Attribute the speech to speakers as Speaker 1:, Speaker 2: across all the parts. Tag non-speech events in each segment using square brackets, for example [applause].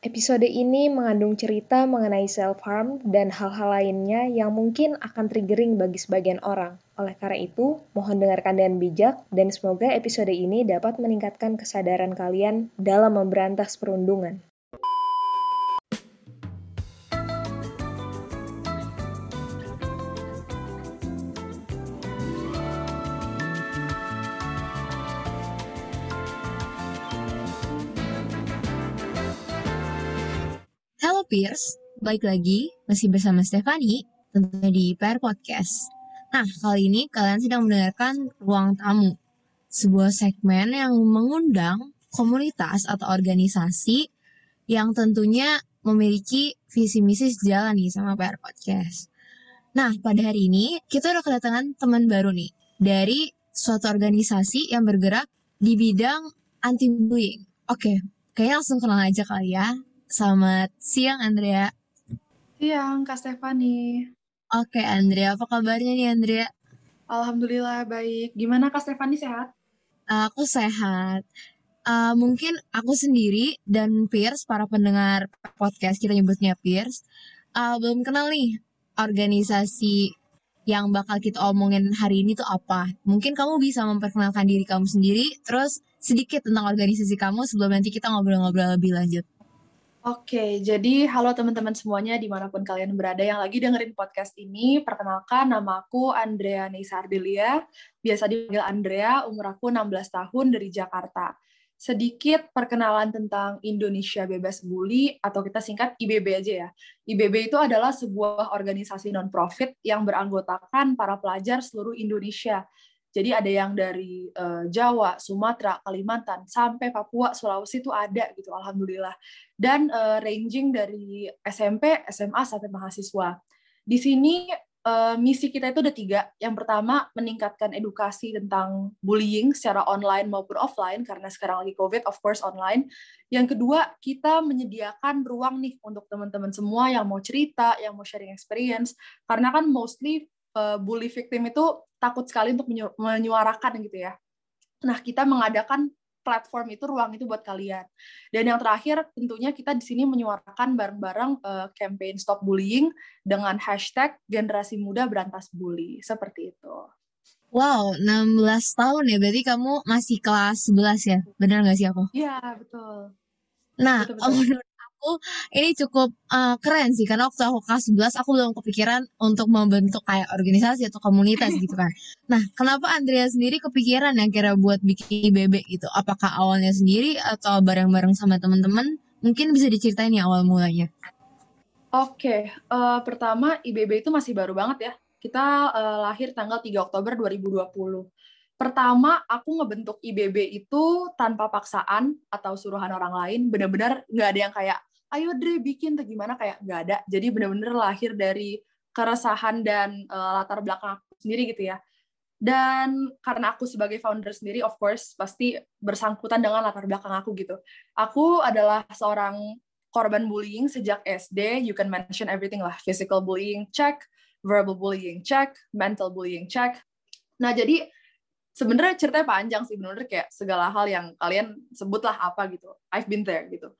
Speaker 1: Episode ini mengandung cerita mengenai self-harm dan hal-hal lainnya yang mungkin akan triggering bagi sebagian orang. Oleh karena itu, mohon dengarkan dengan bijak dan semoga episode ini dapat meningkatkan kesadaran kalian dalam memberantas perundungan.
Speaker 2: Pierce, balik lagi masih bersama Stefani tentunya di PR Podcast. Nah, kali ini kalian sedang mendengarkan Ruang Tamu, sebuah segmen yang mengundang komunitas atau organisasi yang tentunya memiliki visi misi sejalan nih sama PR Podcast. Nah, pada hari ini kita udah kedatangan teman baru nih dari suatu organisasi yang bergerak di bidang anti bullying. Oke, kayaknya langsung kenal aja kali ya. Selamat siang Andrea.
Speaker 3: Siang Kak Stefani.
Speaker 2: Oke Andrea, apa kabarnya nih Andrea?
Speaker 3: Alhamdulillah baik. Gimana Kak Stefani sehat?
Speaker 2: Aku sehat. Uh, mungkin aku sendiri dan Pierce, para pendengar podcast kita nyebutnya Pierce, uh, belum kenal nih organisasi yang bakal kita omongin hari ini tuh apa. Mungkin kamu bisa memperkenalkan diri kamu sendiri, terus sedikit tentang organisasi kamu sebelum nanti kita ngobrol-ngobrol lebih lanjut.
Speaker 3: Oke, jadi halo teman-teman semuanya di mana pun kalian berada yang lagi dengerin podcast ini. Perkenalkan, nama aku Andrea Nisa Ardelia, biasa dipanggil Andrea, umur aku 16 tahun dari Jakarta. Sedikit perkenalan tentang Indonesia Bebas Bully, atau kita singkat IBB aja ya. IBB itu adalah sebuah organisasi non-profit yang beranggotakan para pelajar seluruh Indonesia jadi ada yang dari uh, Jawa, Sumatera, Kalimantan, sampai Papua, Sulawesi itu ada gitu, alhamdulillah. Dan uh, ranging dari SMP, SMA sampai mahasiswa. Di sini uh, misi kita itu ada tiga. Yang pertama meningkatkan edukasi tentang bullying secara online maupun offline karena sekarang lagi COVID, of course online. Yang kedua kita menyediakan ruang nih untuk teman-teman semua yang mau cerita, yang mau sharing experience. Karena kan mostly uh, bully victim itu takut sekali untuk menyuarakan gitu ya. Nah, kita mengadakan platform itu, ruang itu buat kalian. Dan yang terakhir, tentunya kita di sini menyuarakan bareng-bareng uh, campaign Stop Bullying dengan hashtag generasi muda berantas bully. Seperti itu.
Speaker 2: Wow, 16 tahun ya. Berarti kamu masih kelas 11 ya? Benar nggak sih aku?
Speaker 3: Iya, betul.
Speaker 2: Nah, betul, betul. menurut aku ini cukup uh, keren sih karena waktu aku kelas 11 aku belum kepikiran untuk membentuk kayak organisasi atau komunitas gitu kan. [laughs] Nah, kenapa Andrea sendiri kepikiran yang kira buat bikin IBB gitu? Apakah awalnya sendiri atau bareng-bareng sama teman-teman? Mungkin bisa diceritain ya awal mulanya.
Speaker 3: Oke, okay. uh, pertama IBB itu masih baru banget ya. Kita uh, lahir tanggal 3 Oktober 2020 pertama aku ngebentuk IBB itu tanpa paksaan atau suruhan orang lain benar-benar nggak ada yang kayak ayo Dre bikin tuh gimana? Kayak nggak ada. Jadi bener-bener lahir dari keresahan dan uh, latar belakang aku sendiri gitu ya. Dan karena aku sebagai founder sendiri of course pasti bersangkutan dengan latar belakang aku gitu. Aku adalah seorang korban bullying sejak SD you can mention everything lah. Physical bullying check verbal bullying check mental bullying check. Nah jadi sebenarnya ceritanya panjang sih. Benar-benar kayak segala hal yang kalian sebutlah apa gitu. I've been there gitu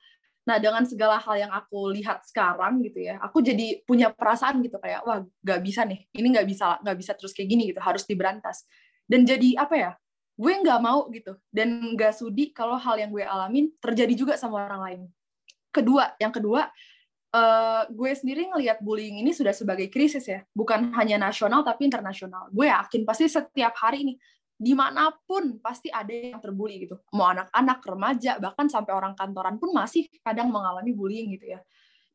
Speaker 3: Nah, dengan segala hal yang aku lihat sekarang gitu ya, aku jadi punya perasaan gitu kayak wah nggak bisa nih, ini nggak bisa nggak bisa terus kayak gini gitu, harus diberantas. Dan jadi apa ya? Gue nggak mau gitu dan nggak sudi kalau hal yang gue alamin terjadi juga sama orang lain. Kedua, yang kedua, uh, gue sendiri ngelihat bullying ini sudah sebagai krisis ya, bukan hanya nasional tapi internasional. Gue yakin pasti setiap hari ini di mana pun pasti ada yang terbully gitu. Mau anak-anak, remaja, bahkan sampai orang kantoran pun masih kadang mengalami bullying gitu ya.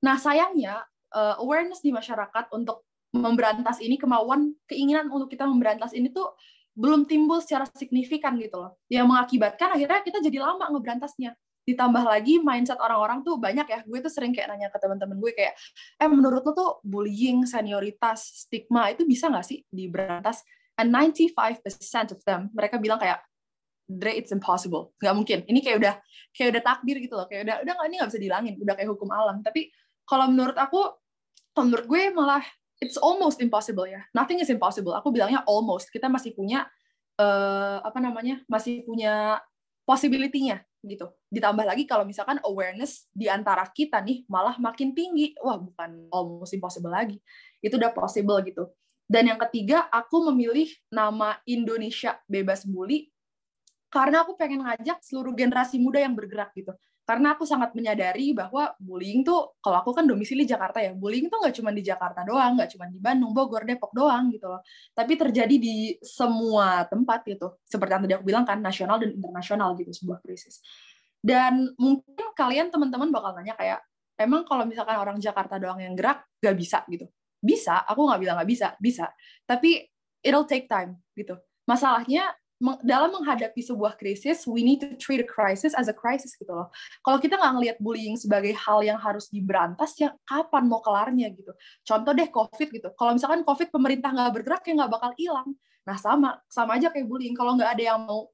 Speaker 3: Nah sayangnya uh, awareness di masyarakat untuk memberantas ini, kemauan, keinginan untuk kita memberantas ini tuh belum timbul secara signifikan gitu loh. Yang mengakibatkan akhirnya kita jadi lama ngeberantasnya. Ditambah lagi mindset orang-orang tuh banyak ya. Gue tuh sering kayak nanya ke teman-teman gue kayak, eh menurut lo tuh bullying, senioritas, stigma itu bisa nggak sih diberantas? And 95% of them mereka bilang kayak Dre it's impossible. Nggak mungkin. Ini kayak udah kayak udah takdir gitu loh. Kayak udah udah nggak ini nggak bisa dihilangin. Udah kayak hukum alam. Tapi kalau menurut aku menurut gue malah it's almost impossible ya. Nothing is impossible. Aku bilangnya almost. Kita masih punya uh, apa namanya? Masih punya possibility-nya gitu. Ditambah lagi kalau misalkan awareness di antara kita nih malah makin tinggi. Wah, bukan almost impossible lagi. Itu udah possible gitu. Dan yang ketiga, aku memilih nama Indonesia Bebas Bully karena aku pengen ngajak seluruh generasi muda yang bergerak gitu. Karena aku sangat menyadari bahwa bullying tuh, kalau aku kan domisili Jakarta ya, bullying tuh nggak cuma di Jakarta doang, nggak cuma di Bandung, Bogor, Depok doang gitu loh. Tapi terjadi di semua tempat gitu. Seperti yang tadi aku bilang kan, nasional dan internasional gitu, sebuah krisis. Dan mungkin kalian teman-teman bakal nanya kayak, emang kalau misalkan orang Jakarta doang yang gerak, nggak bisa gitu. Bisa, aku nggak bilang nggak bisa, bisa. Tapi it'll take time gitu. Masalahnya dalam menghadapi sebuah krisis, we need to treat a crisis as a crisis gitu loh. Kalau kita nggak ngelihat bullying sebagai hal yang harus diberantas, ya kapan mau kelarnya gitu. Contoh deh COVID gitu. Kalau misalkan COVID pemerintah nggak bergerak, ya nggak bakal hilang. Nah sama, sama aja kayak bullying. Kalau nggak ada yang mau,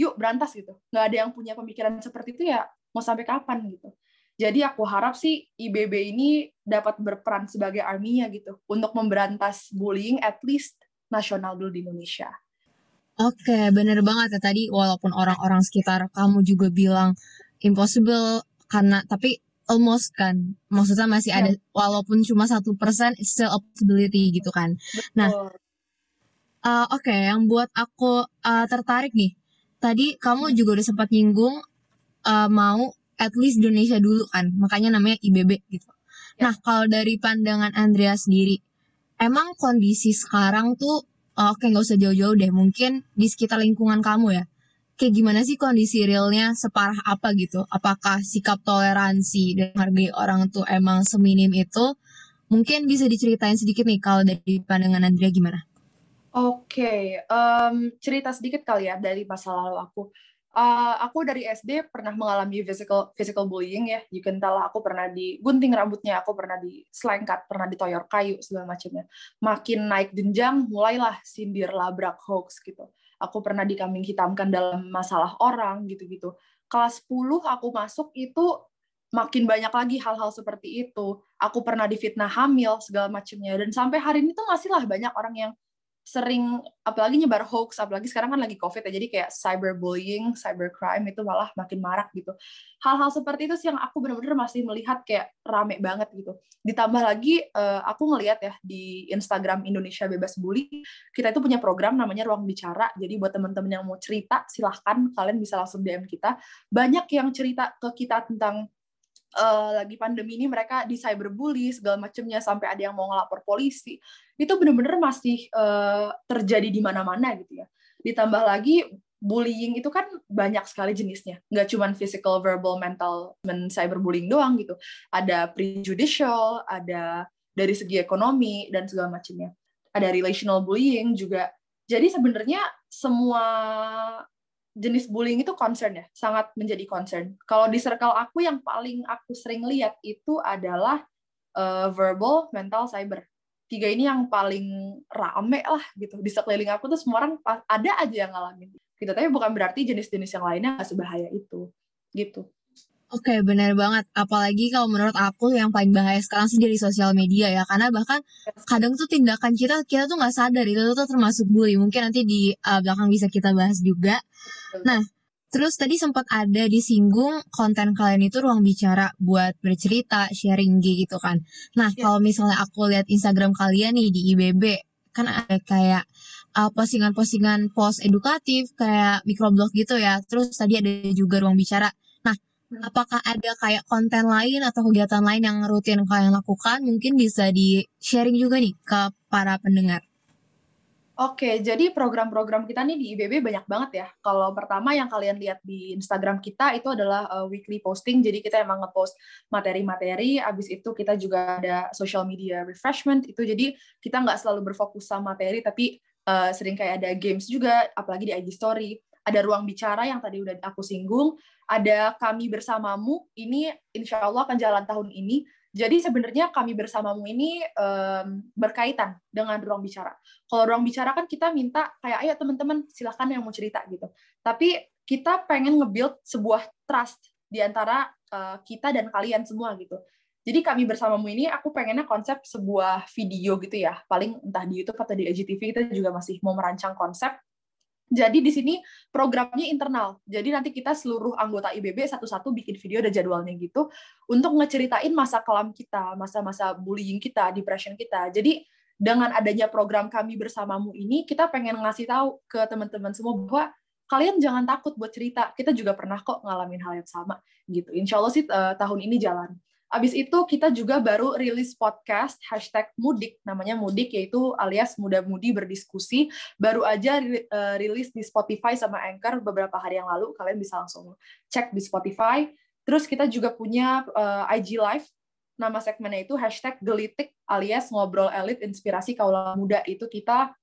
Speaker 3: yuk berantas gitu. Nggak ada yang punya pemikiran seperti itu ya mau sampai kapan gitu. Jadi aku harap sih IBB ini dapat berperan sebagai arminya gitu untuk memberantas bullying at least nasional dulu di Indonesia.
Speaker 2: Oke, bener banget ya tadi walaupun orang-orang sekitar kamu juga bilang impossible karena tapi almost kan maksudnya masih ada ya. walaupun cuma satu persen it's still a possibility gitu kan. Nah, Betul. Nah, uh, oke okay, yang buat aku uh, tertarik nih tadi kamu hmm. juga udah sempat nyinggung uh, mau at least Indonesia dulu kan makanya namanya IBB gitu. Ya. Nah kalau dari pandangan Andrea sendiri emang kondisi sekarang tuh Oh, oke, nggak usah jauh-jauh deh. Mungkin di sekitar lingkungan kamu ya. Kayak gimana sih kondisi realnya separah apa gitu? Apakah sikap toleransi dan hargai orang tuh emang seminim itu? Mungkin bisa diceritain sedikit nih kalau dari pandangan Andrea gimana?
Speaker 3: Oke, okay. um, cerita sedikit kali ya dari masa lalu aku. Uh, aku dari SD pernah mengalami physical physical bullying ya. You can tell aku pernah digunting rambutnya, aku pernah di selengkat, pernah ditoyor kayu segala macamnya. Makin naik jenjang, mulailah sindir labrak hoax gitu. Aku pernah dikambing hitamkan dalam masalah orang gitu-gitu. Kelas 10 aku masuk itu makin banyak lagi hal-hal seperti itu. Aku pernah difitnah hamil segala macamnya dan sampai hari ini tuh masih lah banyak orang yang sering apalagi nyebar hoax apalagi sekarang kan lagi covid ya jadi kayak cyberbullying cybercrime itu malah makin marak gitu. Hal-hal seperti itu sih yang aku benar-benar masih melihat kayak rame banget gitu. Ditambah lagi uh, aku ngelihat ya di Instagram Indonesia Bebas Bully kita itu punya program namanya ruang bicara. Jadi buat teman-teman yang mau cerita silahkan kalian bisa langsung DM kita. Banyak yang cerita ke kita tentang uh, lagi pandemi ini mereka di cyberbully segala macamnya sampai ada yang mau ngelapor polisi. Itu benar-benar masih uh, terjadi di mana-mana gitu ya. Ditambah lagi bullying itu kan banyak sekali jenisnya. Nggak cuma physical verbal mental dan cyberbullying doang gitu. Ada prejudicial ada dari segi ekonomi dan segala macamnya ada relational bullying juga. Jadi sebenarnya semua jenis bullying itu concern ya, sangat menjadi concern. Kalau di circle aku yang paling aku sering lihat itu adalah uh, verbal, mental, cyber. Tiga ini yang paling rame lah gitu. Di sekeliling aku tuh semua orang ada aja yang ngalamin. Gitu. Tapi bukan berarti jenis-jenis yang lainnya nggak sebahaya itu. Gitu.
Speaker 2: Oke, okay, benar banget. Apalagi kalau menurut aku yang paling bahaya sekarang sih dari sosial media ya, karena bahkan kadang tuh tindakan kita kita tuh nggak sadar itu tuh termasuk bully. Mungkin nanti di uh, belakang bisa kita bahas juga. Nah, terus tadi sempat ada disinggung konten kalian itu ruang bicara buat bercerita, sharing gitu kan. Nah, yeah. kalau misalnya aku lihat Instagram kalian nih di IBB, kan ada kayak uh, postingan-postingan post edukatif kayak microblog gitu ya. Terus tadi ada juga ruang bicara apakah ada kayak konten lain atau kegiatan lain yang rutin kalian lakukan? Mungkin bisa di-sharing juga nih ke para pendengar.
Speaker 3: Oke, jadi program-program kita nih di IBB banyak banget ya. Kalau pertama yang kalian lihat di Instagram kita itu adalah uh, weekly posting. Jadi kita emang ngepost materi-materi. Abis itu kita juga ada social media refreshment. Itu jadi kita nggak selalu berfokus sama materi, tapi uh, sering kayak ada games juga, apalagi di IG Story. Ada ruang bicara yang tadi udah aku singgung ada kami bersamamu ini insya Allah akan jalan tahun ini. Jadi sebenarnya kami bersamamu ini um, berkaitan dengan ruang bicara. Kalau ruang bicara kan kita minta kayak ayo teman-teman silahkan yang mau cerita gitu. Tapi kita pengen nge-build sebuah trust di antara uh, kita dan kalian semua gitu. Jadi kami bersamamu ini aku pengennya konsep sebuah video gitu ya. Paling entah di YouTube atau di IGTV kita juga masih mau merancang konsep Jadi di sini programnya internal. Jadi nanti kita seluruh anggota IBB satu-satu bikin video ada jadwalnya gitu untuk ngeceritain masa kelam kita, masa-masa bullying kita, depression kita. Jadi dengan adanya program kami bersamamu ini, kita pengen ngasih tahu ke teman-teman semua bahwa kalian jangan takut buat cerita. Kita juga pernah kok ngalamin hal yang sama gitu. Insya Allah sih uh, tahun ini jalan. Abis itu kita juga baru rilis podcast hashtag mudik, namanya mudik yaitu alias muda-mudi berdiskusi. Baru aja uh, rilis di Spotify sama Anchor beberapa hari yang lalu, kalian bisa langsung cek di Spotify. Terus kita juga punya eh, IG Live, nama segmennya itu hashtag gelitik alias ngobrol elit inspirasi kaula muda. Itu kita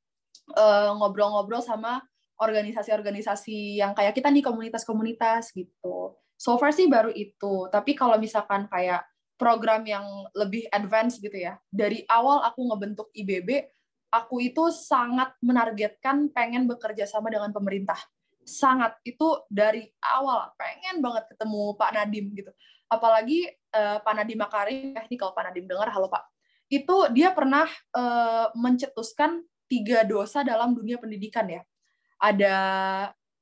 Speaker 3: ngobrol-ngobrol uh, sama organisasi-organisasi yang kayak kita nih komunitas-komunitas gitu. So far sih baru itu. Tapi kalau misalkan kayak program yang lebih advance gitu ya. Dari awal aku ngebentuk IBB, aku itu sangat menargetkan pengen bekerja sama dengan pemerintah. Sangat itu dari awal pengen banget ketemu Pak Nadim gitu. Apalagi uh, Pak Nadim Makarim, eh, ini kalau Pak Nadim dengar, halo Pak. Itu dia pernah uh, mencetuskan tiga dosa dalam dunia pendidikan ya. Ada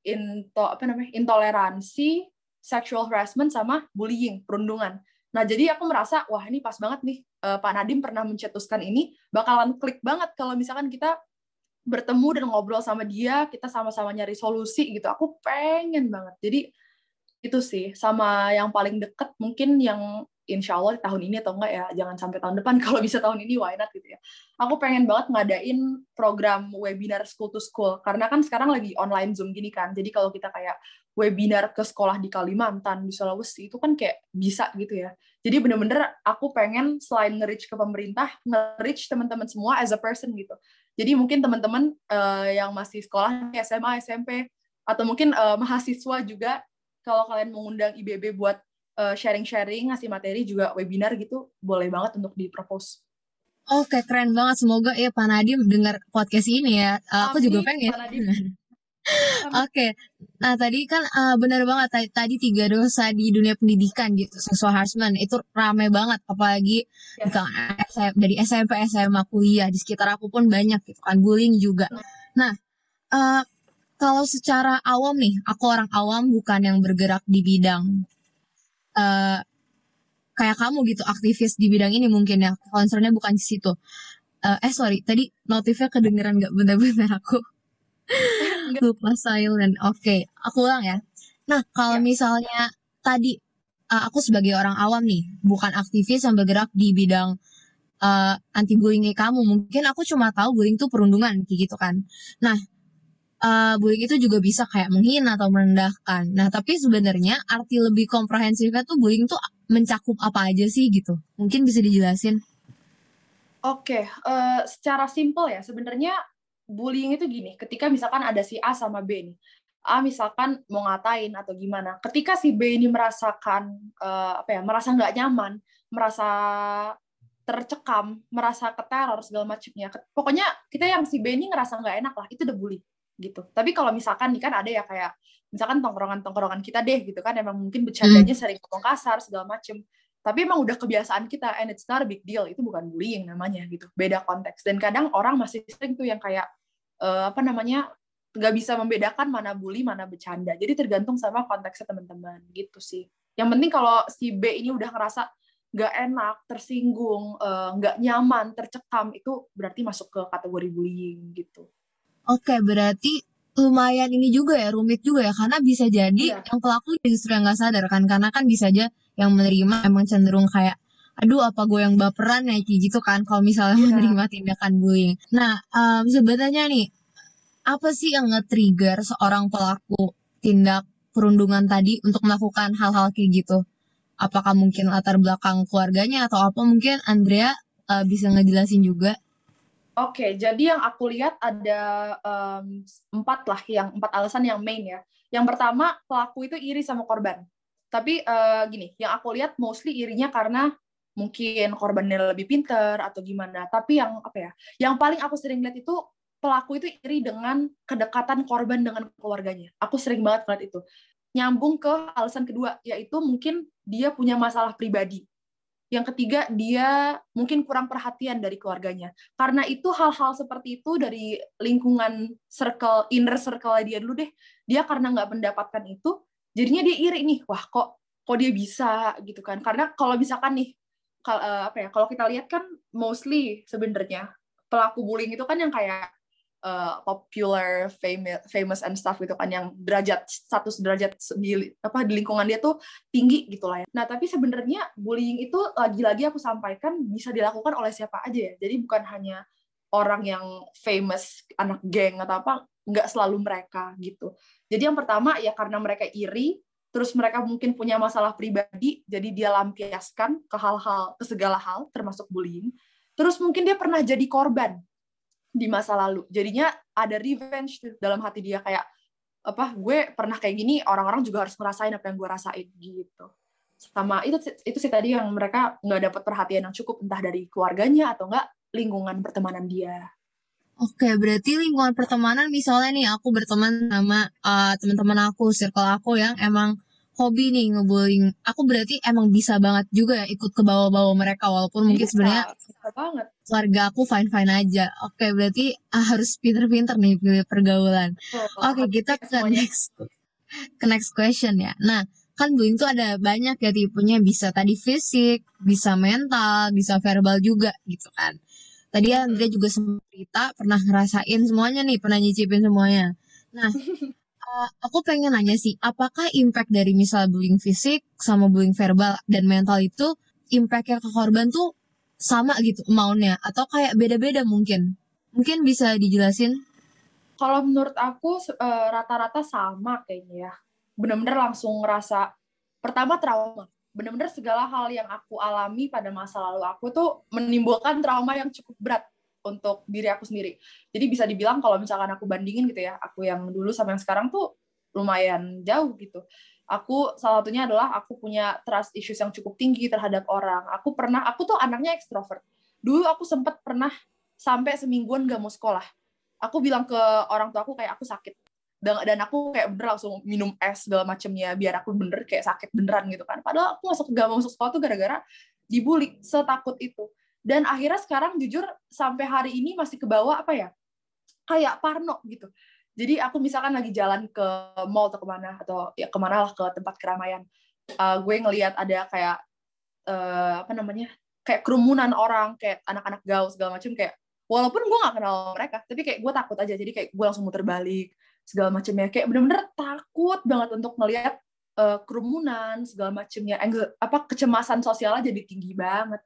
Speaker 3: into apa namanya intoleransi, sexual harassment sama bullying, perundungan. Nah, jadi aku merasa, wah ini pas banget nih, uh, Pak Nadim pernah mencetuskan ini, bakalan klik banget kalau misalkan kita bertemu dan ngobrol sama dia, kita sama-sama nyari solusi gitu. Aku pengen banget. Jadi itu sih, sama yang paling deket mungkin yang insya Allah tahun ini atau enggak ya, jangan sampai tahun depan, [laughs] kalau bisa tahun ini why not gitu ya. Aku pengen banget ngadain program webinar school to school, karena kan sekarang lagi online Zoom gini kan, jadi kalau kita kayak webinar ke sekolah di Kalimantan, di Sulawesi, itu kan kayak bisa gitu ya. Jadi bener-bener aku pengen selain nge-reach ke pemerintah, nge-reach teman-teman semua as a person gitu. Jadi mungkin teman-teman uh, yang masih sekolah SMA, SMP, atau mungkin uh, mahasiswa juga, kalau kalian mengundang IBB buat sharing-sharing, ngasih materi juga webinar gitu, boleh banget untuk di-propose.
Speaker 2: Oke, keren banget. Semoga ya Pak Nadim dengar podcast ini ya. Uh, aku juga pengen. [laughs] Oke, okay. nah tadi kan uh, benar banget tadi, tiga dosa di dunia pendidikan gitu, sexual harassment itu rame banget, apalagi yeah. dari SMP, SMA, kuliah di sekitar aku pun banyak gitu kan, bullying juga. Nah, uh, kalau secara awam nih, aku orang awam bukan yang bergerak di bidang uh, kayak kamu gitu aktivis di bidang ini mungkin ya. Concernnya bukan di situ. Uh, eh sorry tadi notifnya kedengeran nggak? Benar-benar aku lupa silent. Oke okay. aku ulang ya. Nah kalau ya. misalnya tadi uh, aku sebagai orang awam nih bukan aktivis yang bergerak di bidang uh, anti bullying kamu mungkin aku cuma tahu bullying itu perundungan kayak gitu kan. Nah uh, bullying itu juga bisa kayak menghina atau merendahkan. Nah, tapi sebenarnya arti lebih komprehensifnya tuh bullying tuh mencakup apa aja sih gitu? Mungkin bisa dijelasin?
Speaker 3: Oke, uh, eh, secara simpel ya, sebenarnya bullying itu gini, ketika misalkan ada si A sama B nih, A misalkan mau ngatain atau gimana, ketika si B ini merasakan uh, apa ya, merasa nggak nyaman, merasa tercekam, merasa keteror segala macamnya, pokoknya kita yang si B ini ngerasa nggak enak lah, itu udah bully gitu. Tapi kalau misalkan nih kan ada ya kayak misalkan tongkrongan-tongkrongan kita deh gitu kan emang mungkin bercandanya hmm. sering ngomong kasar segala macem. Tapi emang udah kebiasaan kita and it's not a big deal. Itu bukan bullying namanya gitu. Beda konteks. Dan kadang orang masih sering tuh yang kayak uh, apa namanya nggak bisa membedakan mana bully mana bercanda. Jadi tergantung sama konteksnya teman-teman gitu sih. Yang penting kalau si B ini udah ngerasa nggak enak, tersinggung, eh, nggak uh, nyaman, tercekam, itu berarti masuk ke kategori bullying gitu.
Speaker 2: Oke, berarti lumayan ini juga ya rumit juga ya karena bisa jadi iya. yang pelaku justru yang nggak sadar kan karena kan bisa aja yang menerima emang cenderung kayak aduh apa gue yang baperan ya kayak gitu kan kalau misalnya iya. menerima tindakan bullying. Nah um, sebenarnya nih apa sih yang nge-trigger seorang pelaku tindak perundungan tadi untuk melakukan hal-hal kayak gitu? Apakah mungkin latar belakang keluarganya atau apa mungkin Andrea uh, bisa ngejelasin juga?
Speaker 3: Oke, jadi yang aku lihat ada um, empat lah, yang empat alasan yang main ya. Yang pertama, pelaku itu iri sama korban. Tapi uh, gini, yang aku lihat mostly irinya karena mungkin korbannya lebih pinter atau gimana. Tapi yang apa ya? Yang paling aku sering lihat itu pelaku itu iri dengan kedekatan korban dengan keluarganya. Aku sering banget lihat itu. Nyambung ke alasan kedua, yaitu mungkin dia punya masalah pribadi Yang ketiga, dia mungkin kurang perhatian dari keluarganya. Karena itu hal-hal seperti itu dari lingkungan circle, inner circle dia dulu deh. Dia karena nggak mendapatkan itu, jadinya dia iri nih. Wah, kok kok dia bisa gitu kan? Karena kalau misalkan nih, kalau uh, apa ya? Kalau kita lihat kan mostly sebenarnya pelaku bullying itu kan yang kayak uh, popular, famous, famous and stuff gitu kan yang derajat status derajat di apa di lingkungan dia tuh tinggi gitu lah ya. Nah tapi sebenarnya bullying itu lagi-lagi aku sampaikan bisa dilakukan oleh siapa aja ya. Jadi bukan hanya orang yang famous anak geng atau apa nggak selalu mereka gitu. Jadi yang pertama ya karena mereka iri, terus mereka mungkin punya masalah pribadi, jadi dia lampiaskan ke hal-hal, ke segala hal, termasuk bullying. Terus mungkin dia pernah jadi korban di masa lalu. Jadinya ada revenge dalam hati dia kayak apa gue pernah kayak gini orang-orang juga harus ngerasain apa yang gue rasain gitu sama itu itu sih tadi yang mereka nggak dapat perhatian yang cukup entah dari keluarganya atau enggak lingkungan pertemanan dia
Speaker 2: Oke, berarti lingkungan pertemanan misalnya nih aku berteman sama uh, teman-teman aku, circle aku yang emang hobi nih ngebullying. Aku berarti emang bisa banget juga ya ikut ke bawah-bawah mereka walaupun mungkin sebenarnya
Speaker 3: banget.
Speaker 2: keluarga aku fine-fine aja. Oke, berarti ah, harus pinter-pinter nih pilih pergaulan.
Speaker 3: Oh,
Speaker 2: Oke, kita ke next [laughs] ke next question ya. Nah, kan bullying tuh ada banyak ya tipenya bisa tadi fisik, bisa mental, bisa verbal juga gitu kan. Tadi Andrea juga sempat cerita pernah ngerasain semuanya nih, pernah nyicipin semuanya. Nah, [laughs] aku pengen nanya sih, apakah impact dari misal bullying fisik sama bullying verbal dan mental itu impactnya ke korban tuh sama gitu maunya atau kayak beda-beda mungkin? Mungkin bisa dijelasin?
Speaker 3: Kalau menurut aku uh, rata-rata sama kayaknya ya. Bener-bener langsung ngerasa pertama trauma. Bener-bener segala hal yang aku alami pada masa lalu aku tuh menimbulkan trauma yang cukup berat untuk diri aku sendiri. Jadi bisa dibilang kalau misalkan aku bandingin gitu ya, aku yang dulu sama yang sekarang tuh lumayan jauh gitu. Aku salah satunya adalah aku punya trust issues yang cukup tinggi terhadap orang. Aku pernah, aku tuh anaknya ekstrovert. Dulu aku sempat pernah sampai semingguan gak mau sekolah. Aku bilang ke orang tua aku kayak aku sakit. Dan, dan aku kayak bener langsung minum es segala macemnya biar aku bener kayak sakit beneran gitu kan. Padahal aku masuk gak mau masuk sekolah tuh gara-gara dibully setakut itu dan akhirnya sekarang jujur sampai hari ini masih ke bawah apa ya kayak parno gitu. Jadi aku misalkan lagi jalan ke mall atau ke mana atau ya ke mana lah ke tempat keramaian uh, gue ngelihat ada kayak uh, apa namanya kayak kerumunan orang kayak anak-anak gaul segala macam kayak walaupun gue nggak kenal mereka tapi kayak gue takut aja. Jadi kayak gue langsung muter balik segala macamnya kayak bener-bener takut banget untuk ngelihat uh, kerumunan segala macamnya apa kecemasan sosialnya jadi tinggi banget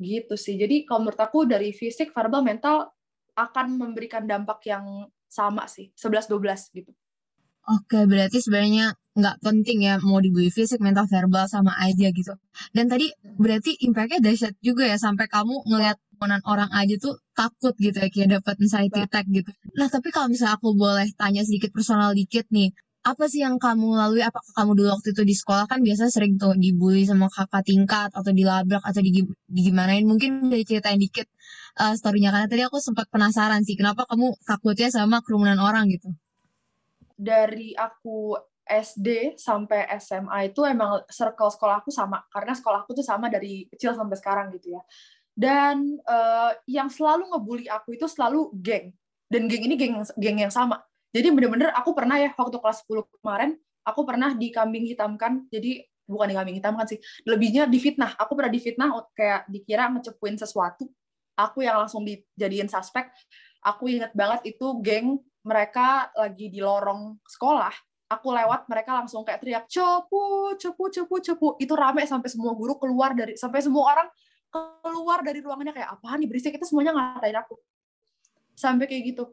Speaker 3: gitu sih jadi kalau menurut aku dari fisik verbal mental akan memberikan dampak yang sama sih 11-12 gitu
Speaker 2: Oke, berarti sebenarnya nggak penting ya mau dibully fisik, mental, verbal sama aja gitu. Dan tadi berarti impactnya dahsyat juga ya sampai kamu ngelihat temenan orang aja tuh takut gitu ya kayak dapat anxiety attack gitu. Nah tapi kalau misalnya aku boleh tanya sedikit personal dikit nih, apa sih yang kamu lalui? Apakah kamu dulu waktu itu di sekolah kan biasa sering tuh dibully sama kakak tingkat atau dilabrak atau di, digimanain? Mungkin dari ceritain dikit uh, storynya karena tadi aku sempat penasaran sih kenapa kamu takutnya sama kerumunan orang gitu.
Speaker 3: Dari aku SD sampai SMA itu emang circle sekolah aku sama karena sekolah aku tuh sama dari kecil sampai sekarang gitu ya. Dan uh, yang selalu ngebully aku itu selalu geng. Dan geng ini geng geng yang sama jadi bener-bener aku pernah ya waktu kelas 10 kemarin, aku pernah dikambing hitamkan. Jadi bukan dikambing hitamkan sih, lebihnya difitnah. Aku pernah difitnah kayak dikira ngecepuin sesuatu. Aku yang langsung dijadiin suspek. Aku inget banget itu geng mereka lagi di lorong sekolah. Aku lewat, mereka langsung kayak teriak, cepu, cepu, cepu, cepu. Itu rame sampai semua guru keluar dari, sampai semua orang keluar dari ruangannya kayak, apa nih berisik, itu semuanya ngatain aku. Sampai kayak gitu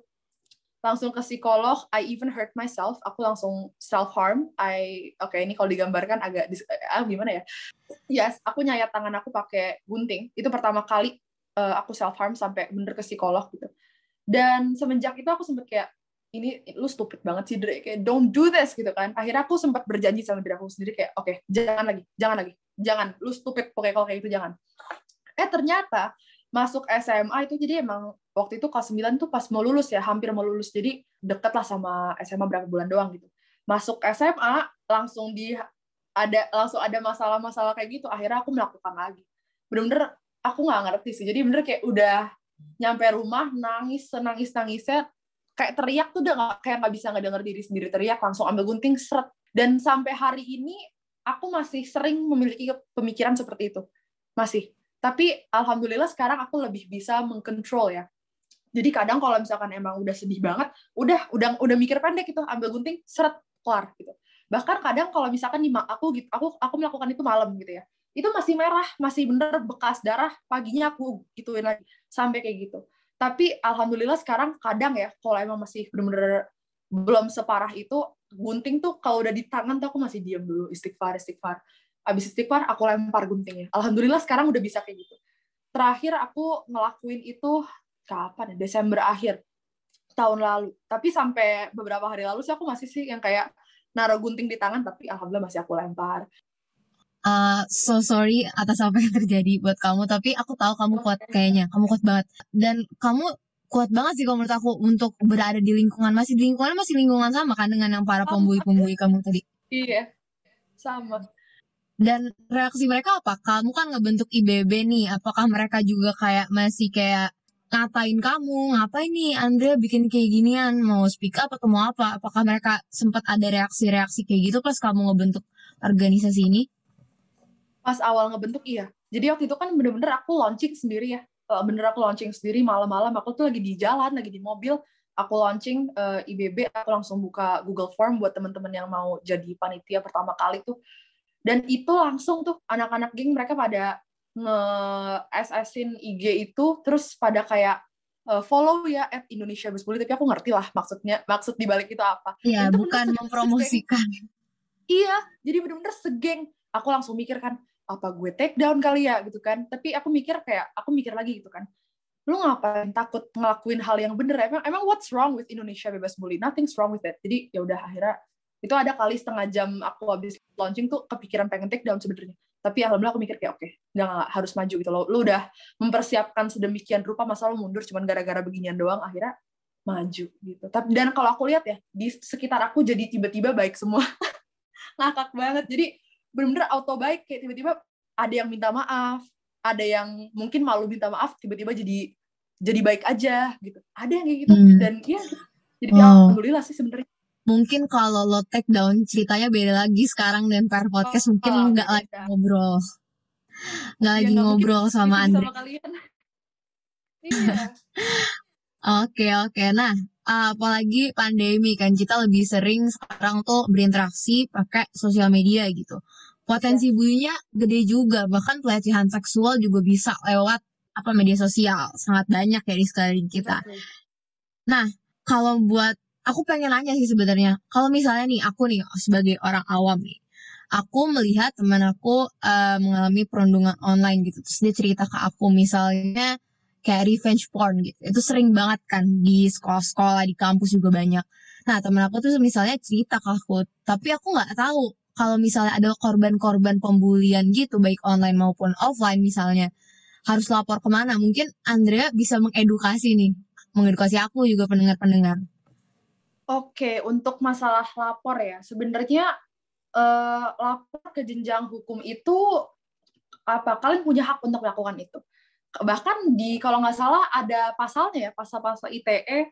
Speaker 3: langsung ke psikolog I even hurt myself aku langsung self harm I oke okay, ini kalau digambarkan agak ah, gimana ya? Yes aku nyayat tangan aku pakai gunting itu pertama kali uh, aku self harm sampai bener ke psikolog gitu. Dan semenjak itu aku sempet kayak ini lu stupid banget sih Dre kayak don't do this gitu kan. Akhirnya aku sempat berjanji sama diri aku sendiri kayak oke okay, jangan lagi jangan lagi jangan lu stupid pokoknya kalau kayak itu jangan. Eh ternyata masuk SMA itu jadi emang waktu itu kelas 9 tuh pas mau lulus ya, hampir mau lulus. Jadi deket lah sama SMA berapa bulan doang gitu. Masuk SMA langsung di ada langsung ada masalah-masalah kayak gitu. Akhirnya aku melakukan lagi. bener-bener aku nggak ngerti sih jadi bener kayak udah nyampe rumah nangis senangis nangisnya kayak teriak tuh udah gak, kayak nggak bisa ngedenger diri sendiri teriak langsung ambil gunting seret dan sampai hari ini aku masih sering memiliki pemikiran seperti itu masih tapi alhamdulillah sekarang aku lebih bisa mengkontrol ya jadi kadang kalau misalkan emang udah sedih banget udah udah udah mikir pendek gitu ambil gunting seret kelar gitu. Bahkan kadang kalau misalkan nih aku gitu aku aku melakukan itu malam gitu ya. Itu masih merah masih bener bekas darah paginya aku gituin lagi sampai kayak gitu. Tapi alhamdulillah sekarang kadang ya kalau emang masih bener-bener belum separah itu gunting tuh kalau udah di tangan tuh aku masih diam dulu istighfar istighfar. Abis istighfar aku lempar guntingnya. Alhamdulillah sekarang udah bisa kayak gitu. Terakhir aku ngelakuin itu kapan ya? Desember akhir tahun lalu. Tapi sampai beberapa hari lalu sih aku masih sih yang kayak naruh gunting di tangan tapi alhamdulillah masih aku lempar.
Speaker 2: Uh, so sorry atas apa yang terjadi buat kamu tapi aku tahu kamu kuat kayaknya. Kamu kuat banget. Dan kamu kuat banget sih kalau menurut aku untuk berada di lingkungan. Masih di lingkungan masih lingkungan sama kan dengan yang para pembuli-pembuli kamu tadi?
Speaker 3: Iya sama.
Speaker 2: Dan reaksi mereka apa? Kamu kan ngebentuk IBB nih. Apakah mereka juga kayak masih kayak ngatain kamu ngapain nih Andrea bikin kayak ginian? Mau speak up atau mau apa? Apakah mereka sempat ada reaksi-reaksi kayak gitu pas kamu ngebentuk organisasi ini?
Speaker 3: Pas awal ngebentuk iya. Jadi waktu itu kan bener-bener aku launching sendiri ya. Uh, bener aku launching sendiri malam-malam. Aku tuh lagi di jalan lagi di mobil. Aku launching uh, eh, IBB aku langsung buka Google Form buat teman-teman yang mau jadi panitia pertama kali tuh. Dan itu langsung tuh anak-anak geng mereka pada nge SS-in IG itu terus pada kayak uh, follow ya at Indonesia Bully. Tapi aku ngerti lah maksudnya maksud dibalik itu apa.
Speaker 2: Iya bukan mempromosikan.
Speaker 3: iya jadi bener-bener segeng. Aku langsung mikir kan apa gue take down kali ya gitu kan. Tapi aku mikir kayak aku mikir lagi gitu kan. Lu ngapain takut ngelakuin hal yang bener? Emang emang what's wrong with Indonesia bebas bully? Nothing's wrong with it. Jadi ya udah akhirnya itu ada kali setengah jam aku habis launching tuh kepikiran pengen take down sebenarnya. Tapi alhamdulillah aku mikir kayak oke okay, nggak harus maju gitu loh. Lu udah mempersiapkan sedemikian rupa masa lu mundur cuman gara-gara beginian doang akhirnya maju gitu. Tapi dan kalau aku lihat ya di sekitar aku jadi tiba-tiba baik semua. [laughs] Ngakak banget. Jadi bener-bener auto baik kayak tiba-tiba ada yang minta maaf ada yang mungkin malu minta maaf tiba-tiba jadi jadi baik aja gitu. Ada yang kayak gitu. Hmm. dan ya jadi oh. alhamdulillah sih sebenarnya
Speaker 2: mungkin kalau lo take down ceritanya beda lagi sekarang dan per podcast oh, mungkin oh, nggak lagi ngobrol. Nggak ya, lagi ngobrol sama Andre. [laughs] iya. Oke oke, nah apalagi pandemi kan kita lebih sering sekarang tuh berinteraksi pakai sosial media gitu. Potensi bulinya gede juga bahkan pelecehan seksual juga bisa lewat apa media sosial. Sangat banyak ya di sekeliling kita. Nah kalau buat aku pengen nanya sih sebenarnya. Kalau misalnya nih aku nih sebagai orang awam nih aku melihat teman aku uh, mengalami perundungan online gitu. Terus dia cerita ke aku misalnya kayak revenge porn gitu. Itu sering banget kan di sekolah-sekolah di kampus juga banyak. Nah teman aku tuh misalnya cerita ke aku tapi aku nggak tahu kalau misalnya ada korban-korban pembulian gitu baik online maupun offline misalnya harus lapor ke mana. Mungkin Andrea bisa mengedukasi nih. Mengedukasi aku juga pendengar-pendengar
Speaker 3: Oke untuk masalah lapor ya sebenarnya uh, lapor ke jenjang hukum itu apa kalian punya hak untuk melakukan itu bahkan di kalau nggak salah ada pasalnya ya pasal-pasal ITE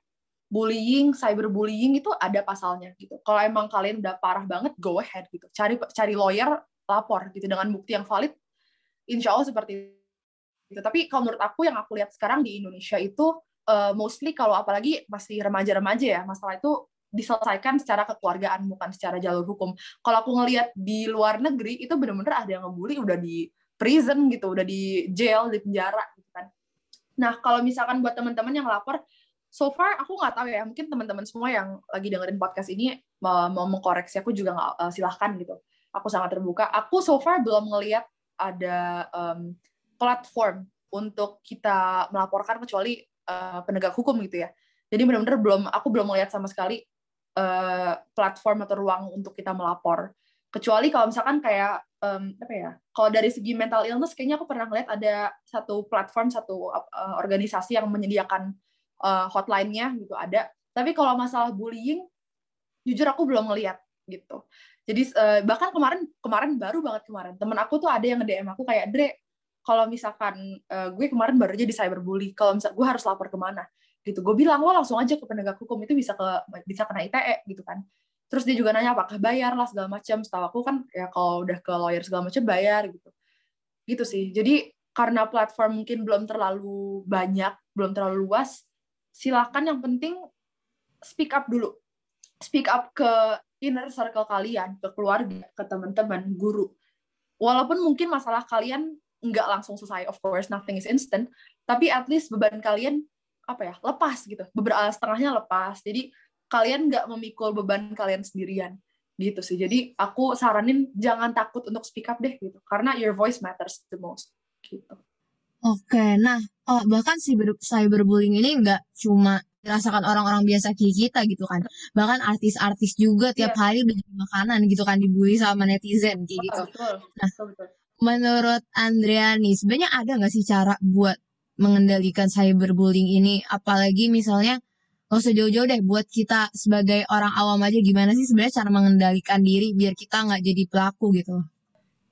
Speaker 3: bullying, cyberbullying itu ada pasalnya gitu. Kalau emang kalian udah parah banget, go ahead gitu. Cari cari lawyer, lapor gitu dengan bukti yang valid. Insya Allah seperti itu. Tapi kalau menurut aku yang aku lihat sekarang di Indonesia itu uh, mostly kalau apalagi masih remaja-remaja ya, masalah itu diselesaikan secara kekeluargaan bukan secara jalur hukum. Kalau aku ngelihat di luar negeri itu benar-benar ada yang ngebully udah di prison gitu, udah di jail, di penjara gitu kan. Nah, kalau misalkan buat teman-teman yang lapor, so far aku nggak tahu ya mungkin teman-teman semua yang lagi dengerin podcast ini mau, mau mengkoreksi aku juga nggak uh, silahkan gitu aku sangat terbuka aku so far belum ngelihat ada um, platform untuk kita melaporkan kecuali uh, penegak hukum gitu ya jadi benar-benar belum aku belum melihat sama sekali uh, platform atau ruang untuk kita melapor kecuali kalau misalkan kayak um, apa ya kalau dari segi mental illness kayaknya aku pernah ngeliat ada satu platform satu uh, organisasi yang menyediakan uh, hotline-nya gitu ada. Tapi kalau masalah bullying, jujur aku belum ngeliat gitu. Jadi bahkan kemarin kemarin baru banget kemarin temen aku tuh ada yang nge-DM aku kayak Dre kalau misalkan uh, gue kemarin baru aja di cyberbully kalau misal gue harus lapor ke mana? Gitu gue bilang lo langsung aja ke penegak hukum itu bisa ke bisa kena ITE gitu kan. Terus dia juga nanya apakah bayar lah segala macam setahu aku kan ya kalau udah ke lawyer segala macam bayar gitu. Gitu sih. Jadi karena platform mungkin belum terlalu banyak belum terlalu luas silakan yang penting speak up dulu. Speak up ke inner circle kalian ke keluarga ke teman-teman guru. Walaupun mungkin masalah kalian nggak langsung selesai of course nothing is instant tapi at least beban kalian apa ya lepas gitu. Beberapa setengahnya lepas. Jadi kalian nggak memikul beban kalian sendirian. Gitu sih. Jadi aku saranin jangan takut untuk speak up deh gitu. Karena your voice matters the most gitu.
Speaker 2: Oke nah oh, bahkan si cyberbullying ini nggak cuma dirasakan orang-orang biasa kayak kita gitu kan. Bahkan artis-artis juga tiap yeah. hari beli makanan gitu kan dibully sama netizen kayak gitu.
Speaker 3: Betul,
Speaker 2: nah
Speaker 3: betul, betul
Speaker 2: menurut Andrea nih, sebenarnya ada nggak sih cara buat mengendalikan cyberbullying ini? Apalagi misalnya, nggak usah jauh-jauh deh, buat kita sebagai orang awam aja gimana sih sebenarnya cara mengendalikan diri biar kita nggak jadi pelaku gitu?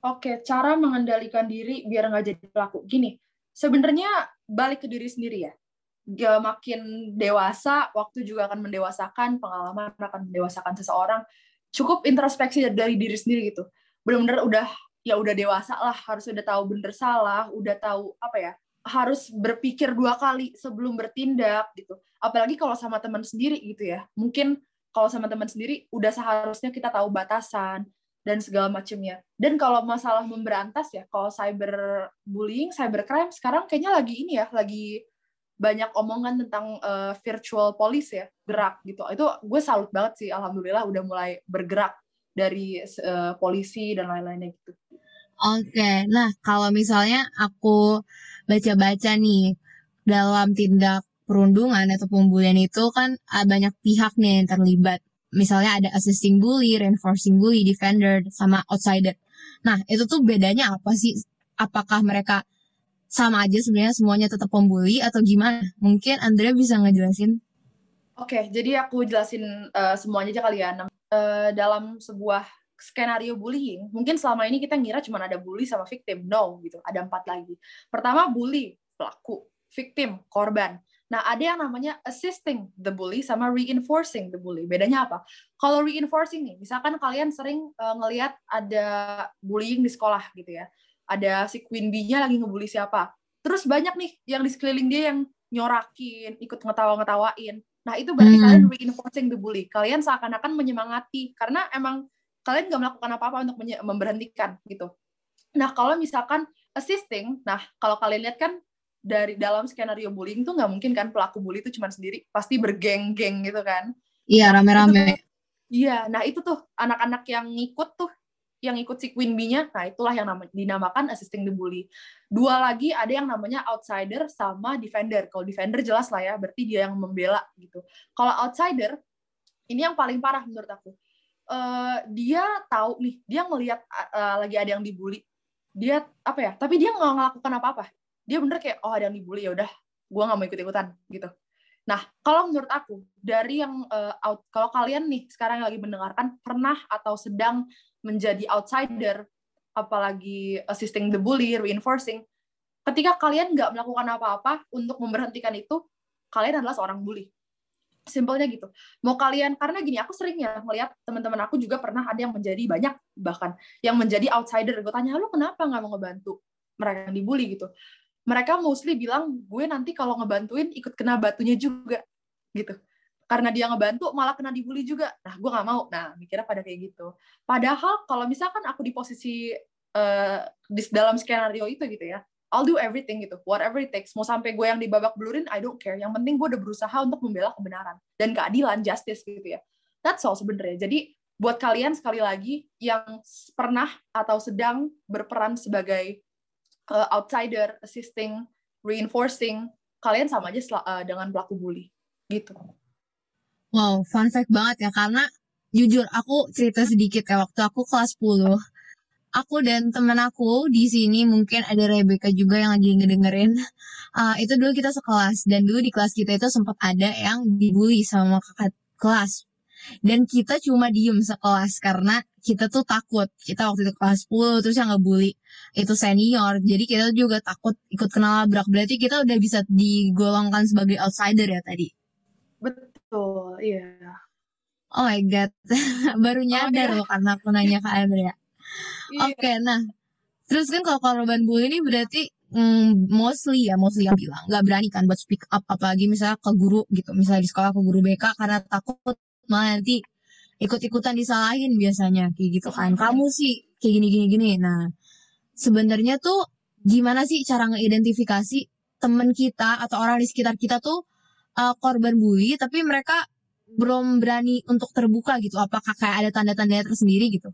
Speaker 3: Oke, cara mengendalikan diri biar nggak jadi pelaku. Gini, sebenarnya balik ke diri sendiri ya. Gak makin dewasa, waktu juga akan mendewasakan, pengalaman akan mendewasakan seseorang. Cukup introspeksi dari diri sendiri gitu. Benar-benar udah ya udah dewasa lah harus udah tahu bener salah udah tahu apa ya harus berpikir dua kali sebelum bertindak gitu. Apalagi kalau sama teman sendiri gitu ya. Mungkin kalau sama teman sendiri udah seharusnya kita tahu batasan dan segala macamnya. Dan kalau masalah memberantas ya kalau cyber bullying cybercrime sekarang kayaknya lagi ini ya lagi banyak omongan tentang uh, virtual police ya gerak gitu. Itu gue salut banget sih alhamdulillah udah mulai bergerak dari uh, polisi dan lain-lainnya gitu
Speaker 2: Oke, nah kalau misalnya aku baca-baca nih dalam tindak perundungan atau pembulian itu kan banyak pihak nih yang terlibat. Misalnya ada assisting bully, reinforcing bully, defender, sama outsider. Nah, itu tuh bedanya apa sih? Apakah mereka sama aja sebenarnya semuanya tetap pembuli atau gimana? Mungkin Andrea bisa ngejelasin.
Speaker 3: Oke, jadi aku jelasin uh, semuanya aja kali ya. Uh, dalam sebuah skenario bullying, mungkin selama ini kita ngira cuma ada bully sama victim. No, gitu. Ada empat lagi. Pertama, bully, pelaku. Victim, korban. Nah, ada yang namanya assisting the bully sama reinforcing the bully. Bedanya apa? Kalau reinforcing nih, misalkan kalian sering uh, ngelihat ada bullying di sekolah gitu ya. Ada si Queen Bee-nya lagi ngebully siapa. Terus banyak nih yang di sekeliling dia yang nyorakin, ikut ngetawa-ngetawain. Nah, itu berarti hmm. kalian reinforcing the bully. Kalian seakan-akan menyemangati. Karena emang kalian nggak melakukan apa-apa untuk memberhentikan gitu. Nah kalau misalkan assisting, nah kalau kalian lihat kan dari dalam skenario bullying tuh nggak mungkin kan pelaku bully itu cuma sendiri, pasti bergeng-geng gitu kan.
Speaker 2: Iya rame-rame.
Speaker 3: Iya, nah itu tuh anak-anak yang ngikut tuh, yang ikut si Queen Bee-nya, nah itulah yang nama, dinamakan assisting the bully. Dua lagi ada yang namanya outsider sama defender. Kalau defender jelas lah ya, berarti dia yang membela gitu. Kalau outsider, ini yang paling parah menurut aku uh, dia tahu nih dia ngelihat uh, lagi ada yang dibully. Dia apa ya tapi dia nggak ngelakukan apa-apa. Dia bener kayak oh ada yang dibully ya udah gue nggak mau ikut ikutan gitu. Nah kalau menurut aku dari yang uh, out kalau kalian nih sekarang lagi mendengarkan pernah atau sedang menjadi outsider apalagi assisting the bully reinforcing ketika kalian nggak melakukan apa-apa untuk memberhentikan itu kalian adalah seorang bully simpelnya gitu. Mau kalian karena gini aku sering ya melihat teman-teman aku juga pernah ada yang menjadi banyak bahkan yang menjadi outsider. Gue tanya lu kenapa nggak mau ngebantu? Mereka yang dibully gitu. Mereka mostly bilang gue nanti kalau ngebantuin ikut kena batunya juga gitu. Karena dia ngebantu malah kena dibully juga. Nah gue nggak mau. Nah mikirnya pada kayak gitu. Padahal kalau misalkan aku di posisi uh, di dalam skenario itu gitu ya I'll do everything gitu, whatever it takes. Mau sampai gue yang dibabak belurin, I don't care. Yang penting gue udah berusaha untuk membela kebenaran dan keadilan, justice gitu ya. That's all sebenarnya. Jadi buat kalian sekali lagi yang pernah atau sedang berperan sebagai uh, outsider, assisting, reinforcing, kalian sama aja uh, dengan pelaku bully gitu.
Speaker 2: Wow, fun fact banget ya karena jujur aku cerita sedikit ya waktu aku kelas 10 aku dan temen aku di sini mungkin ada Rebecca juga yang lagi ngedengerin. Uh, [laughs] itu dulu kita sekelas dan dulu di kelas kita itu sempat ada yang dibully sama kakak kelas. Dan kita cuma diem sekelas karena kita tuh takut. Kita waktu itu kelas 10 terus yang ngebully itu senior. Jadi kita juga takut ikut kenal labrak. Berarti kita udah bisa digolongkan sebagai outsider ya tadi?
Speaker 3: Betul iya.
Speaker 2: Oh my god. [laughs] Baru nyadar oh, loh karena aku nanya ke Andrea iya. oke okay, nah terus kan kalau korban bully ini berarti mm, mostly ya mostly yang bilang nggak berani kan buat speak up apalagi misalnya ke guru gitu misalnya di sekolah ke guru BK karena takut malah nanti ikut-ikutan disalahin biasanya kayak gitu kan. Kamu sih kayak gini gini gini nah sebenarnya tuh gimana sih cara ngeidentifikasi temen kita atau orang di sekitar kita tuh uh, korban bully tapi mereka belum berani untuk terbuka gitu? Apakah kayak ada tanda-tanda tersendiri gitu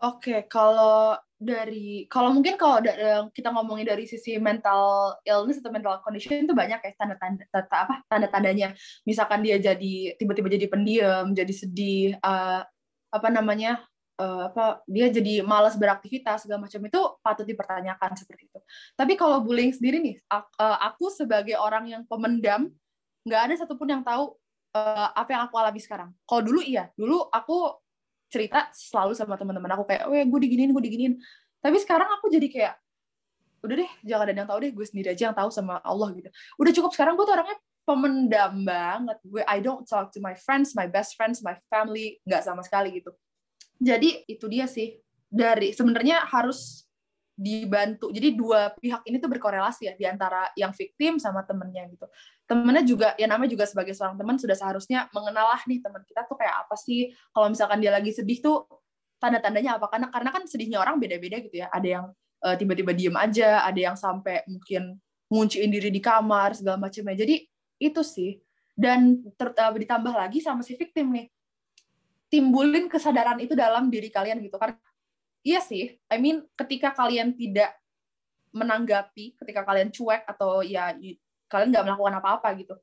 Speaker 3: oke okay, kalau dari kalau mungkin kalau kita ngomongin dari sisi mental illness atau mental condition itu banyak ya tanda-tanda tanda, apa tanda-tandanya misalkan dia jadi tiba-tiba jadi pendiam jadi sedih uh, apa namanya uh, apa dia jadi malas beraktivitas segala macam itu patut dipertanyakan seperti itu. Tapi kalau bullying sendiri nih, aku sebagai orang yang pemendam nggak ada satupun yang tahu uh, apa yang aku alami sekarang. Kalau dulu iya, dulu aku cerita selalu sama teman-teman aku kayak, oh ya gue diginin, gue diginin. Tapi sekarang aku jadi kayak, udah deh, jangan ada yang tahu deh, gue sendiri aja yang tahu sama Allah gitu. Udah cukup sekarang gue tuh orangnya pemendam banget. Gue I don't talk to my friends, my best friends, my family, nggak sama sekali gitu jadi itu dia sih dari sebenarnya harus dibantu. Jadi dua pihak ini tuh berkorelasi ya di antara yang victim sama temennya gitu. Temennya juga ya namanya juga sebagai seorang teman sudah seharusnya mengenal lah nih teman kita tuh kayak apa sih. Kalau misalkan dia lagi sedih tuh tanda-tandanya apa? Karena karena kan sedihnya orang beda-beda gitu ya. Ada yang uh, tiba-tiba diem aja, ada yang sampai mungkin ngunciin diri di kamar segala macamnya. Jadi itu sih. Dan ter, uh, ditambah lagi sama si victim nih timbulin kesadaran itu dalam diri kalian gitu karena iya sih. I mean ketika kalian tidak menanggapi ketika kalian cuek atau ya kalian nggak melakukan apa-apa gitu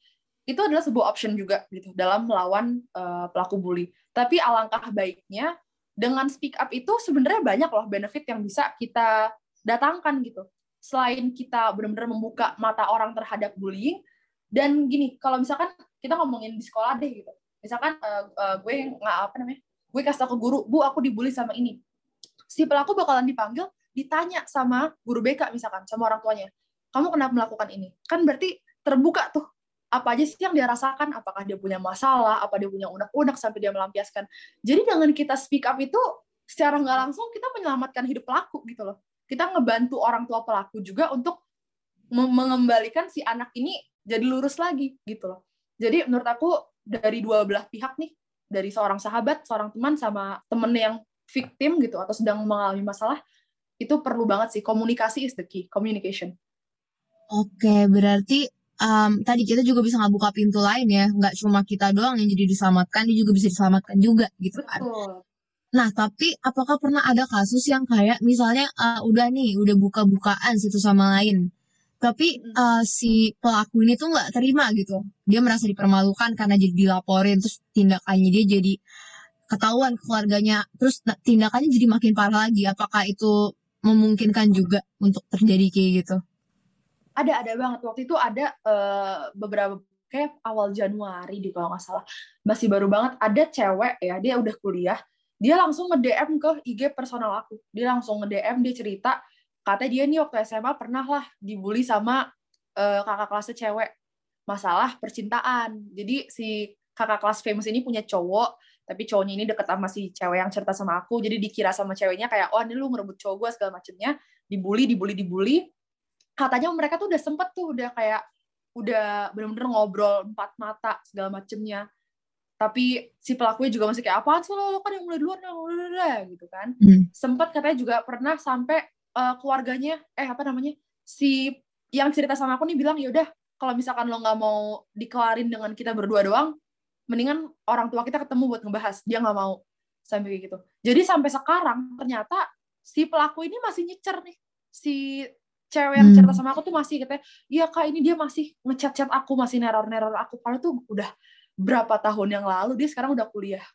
Speaker 3: itu adalah sebuah option juga gitu dalam melawan uh, pelaku bully. Tapi alangkah baiknya dengan speak up itu sebenarnya banyak loh benefit yang bisa kita datangkan gitu. Selain kita benar-benar membuka mata orang terhadap bullying dan gini kalau misalkan kita ngomongin di sekolah deh gitu. Misalkan uh, uh, gue nggak apa namanya gue kasih tau ke guru bu aku dibully sama ini si pelaku bakalan dipanggil ditanya sama guru BK misalkan sama orang tuanya kamu kenapa melakukan ini? Kan berarti terbuka tuh apa aja sih yang dia rasakan? Apakah dia punya masalah apa dia punya unek-unek sampai dia melampiaskan. Jadi dengan kita speak up itu secara nggak langsung kita menyelamatkan hidup pelaku gitu loh. Kita ngebantu orang tua pelaku juga untuk mengembalikan si anak ini jadi lurus lagi gitu loh. Jadi menurut aku dari dua belah pihak nih, dari seorang sahabat, seorang teman sama temen yang victim gitu atau sedang mengalami masalah, itu perlu banget sih komunikasi is the key, communication.
Speaker 2: Oke, berarti um, tadi kita juga bisa ngebuka pintu lain ya, nggak cuma kita doang yang jadi diselamatkan, dia juga bisa diselamatkan juga gitu kan. Betul. Nah, tapi apakah pernah ada kasus yang kayak misalnya uh, udah nih, udah buka-bukaan satu sama lain, tapi uh, si pelaku ini tuh nggak terima gitu dia merasa dipermalukan karena jadi dilaporin terus tindakannya dia jadi ketahuan keluarganya. Terus tindakannya jadi makin parah lagi. Apakah itu memungkinkan juga untuk terjadi kayak gitu?
Speaker 3: Ada ada banget. Waktu itu ada uh, beberapa kayak awal Januari di kalau nggak salah. Masih baru banget. Ada cewek ya dia udah kuliah. Dia langsung nge DM ke IG personal aku. Dia langsung nge DM dia cerita. Katanya dia nih waktu SMA pernah lah dibully sama uh, kakak kelasnya cewek. Masalah percintaan. Jadi si kakak kelas famous ini punya cowok tapi cowoknya ini deket sama si cewek yang cerita sama aku. Jadi dikira sama ceweknya kayak oh ini lu ngerebut cowok gue segala macemnya. Dibully dibully dibully. Katanya mereka tuh udah sempet tuh udah kayak udah bener-bener ngobrol empat mata segala macemnya. Tapi si pelakunya juga masih kayak apaan sih lo, lo kan yang mulai duluan gitu kan. Hmm. sempet katanya juga pernah sampai uh, keluarganya eh apa namanya si yang cerita sama aku nih bilang yaudah kalau misalkan lo nggak mau dikelarin dengan kita berdua doang mendingan orang tua kita ketemu buat ngebahas. Dia nggak mau. Sampai kayak gitu. Jadi sampai sekarang ternyata si pelaku ini masih nyecer nih. Si cewek yang cerita hmm. sama aku tuh masih katanya iya kak ini dia masih ngechat-chat aku masih neror-neror aku. Karena tuh udah berapa tahun yang lalu dia sekarang udah kuliah.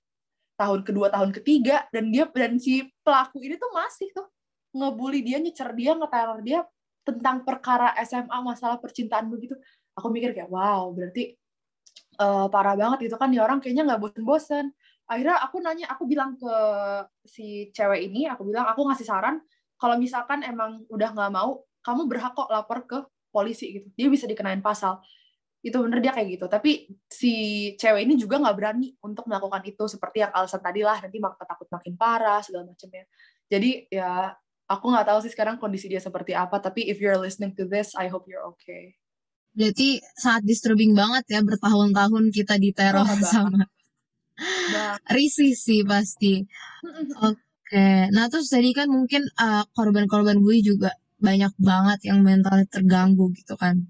Speaker 3: Tahun kedua tahun ketiga dan dia dan si pelaku ini tuh masih tuh ngebully dia, nyecer dia, ngeteror dia tentang perkara SMA masalah percintaan begitu. Aku mikir kayak wow, berarti uh, parah banget gitu kan nih orang kayaknya nggak bosen-bosen. Akhirnya aku nanya, aku bilang ke si cewek ini, aku bilang aku ngasih saran kalau misalkan emang udah nggak mau kamu berhak kok lapor ke polisi gitu. Dia bisa dikenain pasal. Itu bener dia kayak gitu. Tapi si cewek ini juga nggak berani untuk melakukan itu seperti yang alasan tadi lah nanti mak takut makin parah segala macamnya. Jadi ya aku nggak tahu sih sekarang kondisi dia seperti apa tapi if you're listening to this I hope you're okay
Speaker 2: berarti sangat disturbing banget ya bertahun-tahun kita diteror oh, sama risih sih pasti oke okay. nah terus tadi kan mungkin uh, korban-korban bully juga banyak banget yang mentalnya terganggu gitu kan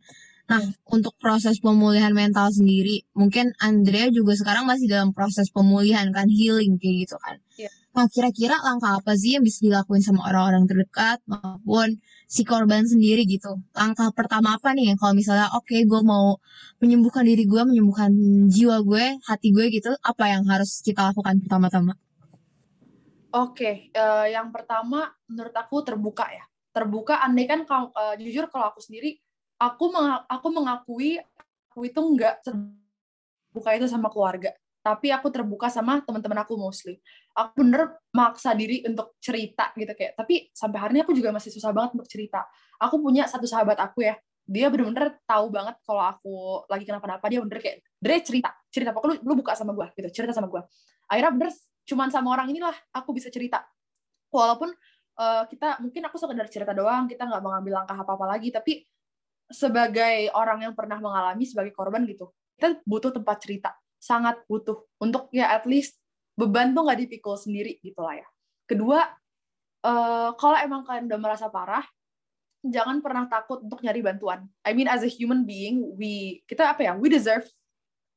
Speaker 2: Nah, untuk proses pemulihan mental sendiri, mungkin Andrea juga sekarang masih dalam proses pemulihan kan, healing kayak gitu kan. Yeah. Nah, kira-kira langkah apa sih yang bisa dilakuin sama orang-orang terdekat maupun si korban sendiri gitu? Langkah pertama apa nih kalau misalnya oke okay, gue mau menyembuhkan diri gue, menyembuhkan jiwa gue, hati gue gitu, apa yang harus kita lakukan pertama-tama?
Speaker 3: Oke, okay, uh, eh, yang pertama menurut aku terbuka ya. Terbuka andai kan uh, jujur kalau aku sendiri aku aku mengakui aku itu nggak terbuka itu sama keluarga tapi aku terbuka sama teman-teman aku mostly. Aku bener maksa diri untuk cerita gitu kayak tapi sampai hari ini aku juga masih susah banget untuk cerita. Aku punya satu sahabat aku ya dia bener-bener tahu banget kalau aku lagi kenapa-napa dia bener kayak Dre cerita cerita pokoknya lu, lu buka sama gue gitu cerita sama gue akhirnya bener cuman sama orang inilah aku bisa cerita. Walaupun uh, kita mungkin aku sekedar cerita doang kita nggak mengambil langkah apa-apa lagi tapi sebagai orang yang pernah mengalami sebagai korban gitu kita butuh tempat cerita sangat butuh untuk ya at least beban tuh nggak dipikul sendiri gitu lah ya. Kedua uh, kalau emang kalian udah merasa parah jangan pernah takut untuk nyari bantuan. I mean as a human being we kita apa ya we deserve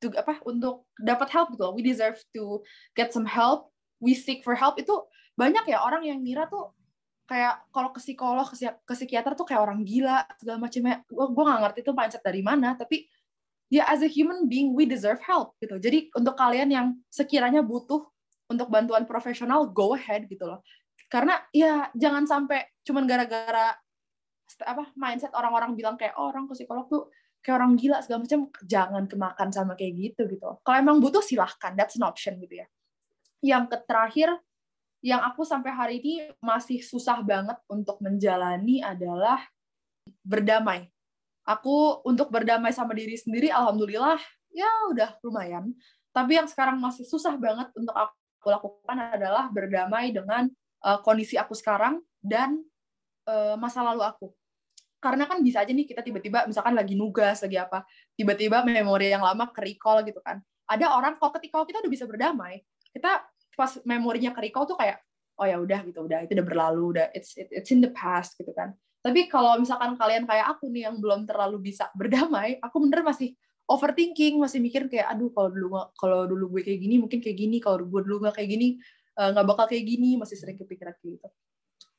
Speaker 3: to apa untuk dapat help gitu we deserve to get some help. We seek for help. Itu banyak ya orang yang mira tuh kayak kalau ke psikolog ke, psikiater tuh kayak orang gila segala macamnya. Gue gue nggak ngerti itu mindset dari mana tapi ya as a human being we deserve help gitu. Jadi untuk kalian yang sekiranya butuh untuk bantuan profesional go ahead gitu loh. Karena ya jangan sampai cuman gara-gara apa mindset orang-orang bilang kayak oh, orang ke psikolog tuh kayak orang gila segala macam jangan kemakan sama kayak gitu gitu. Kalau emang butuh silahkan. That's an option gitu ya. Yang terakhir yang aku sampai hari ini masih susah banget untuk menjalani adalah berdamai. Aku untuk berdamai sama diri sendiri, alhamdulillah ya udah lumayan. Tapi yang sekarang masih susah banget untuk aku lakukan adalah berdamai dengan uh, kondisi aku sekarang dan uh, masa lalu aku. Karena kan bisa aja nih kita tiba-tiba misalkan lagi nugas, lagi apa, tiba-tiba memori yang lama ke recall gitu kan. Ada orang kok ketika kita udah bisa berdamai, kita pas memorinya ke recall tuh kayak oh ya udah gitu udah itu udah berlalu udah it's it, it's in the past gitu kan tapi kalau misalkan kalian kayak aku nih yang belum terlalu bisa berdamai aku bener masih overthinking masih mikir kayak aduh kalau dulu kalau dulu gue kayak gini mungkin kayak gini kalau gue dulu nggak kayak gini eh, nggak uh, bakal kayak gini masih sering kepikiran kayak gitu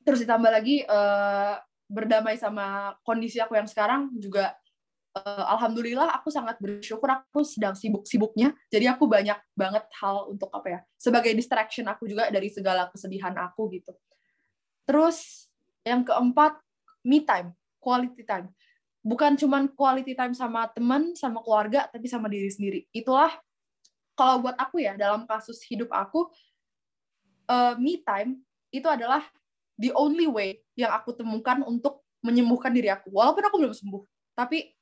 Speaker 3: terus ditambah lagi uh, berdamai sama kondisi aku yang sekarang juga uh, alhamdulillah aku sangat bersyukur aku sedang sibuk-sibuknya. Jadi aku banyak banget hal untuk apa ya? Sebagai distraction aku juga dari segala kesedihan aku gitu. Terus yang keempat, me time, quality time. Bukan cuman quality time sama teman, sama keluarga, tapi sama diri sendiri. Itulah kalau buat aku ya dalam kasus hidup aku uh, me time itu adalah the only way yang aku temukan untuk menyembuhkan diri aku. Walaupun aku belum sembuh, tapi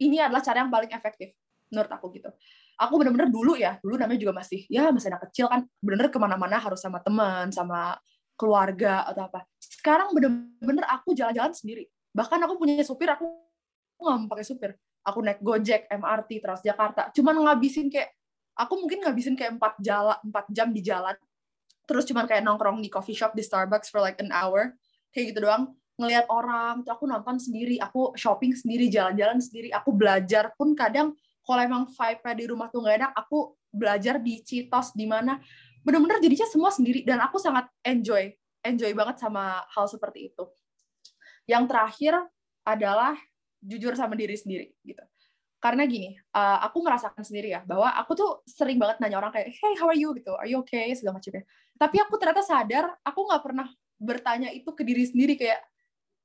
Speaker 3: ini adalah cara yang paling efektif menurut aku gitu aku bener-bener dulu ya dulu namanya juga masih ya masih anak kecil kan bener-bener ke mana-mana harus sama teman sama keluarga atau apa. Sekarang bener-bener aku jalan-jalan sendiri. Bahkan aku punya supir aku nggak mau pakai supir. Aku naik gojek MRT Transjakarta. Cuman ngabisin kayak aku mungkin ngabisin kayak empat jalan empat jam di jalan. Terus cuman kayak nongkrong di coffee shop di Starbucks for like an hour. Kayak gitu doang. Ngelihat orang tuh aku nonton sendiri. Aku shopping sendiri jalan-jalan sendiri. Aku belajar pun kadang kalau emang vibe di rumah tuh nggak enak aku belajar di Citos di mana bener-bener jadinya semua sendiri dan aku sangat enjoy enjoy banget sama hal seperti itu. Yang terakhir adalah jujur sama diri sendiri gitu. Karena gini uh, aku merasakan sendiri ya bahwa aku tuh sering banget nanya orang kayak hey how are you? gitu are you okay? segala macamnya. Tapi aku ternyata sadar aku nggak pernah bertanya itu ke diri sendiri kayak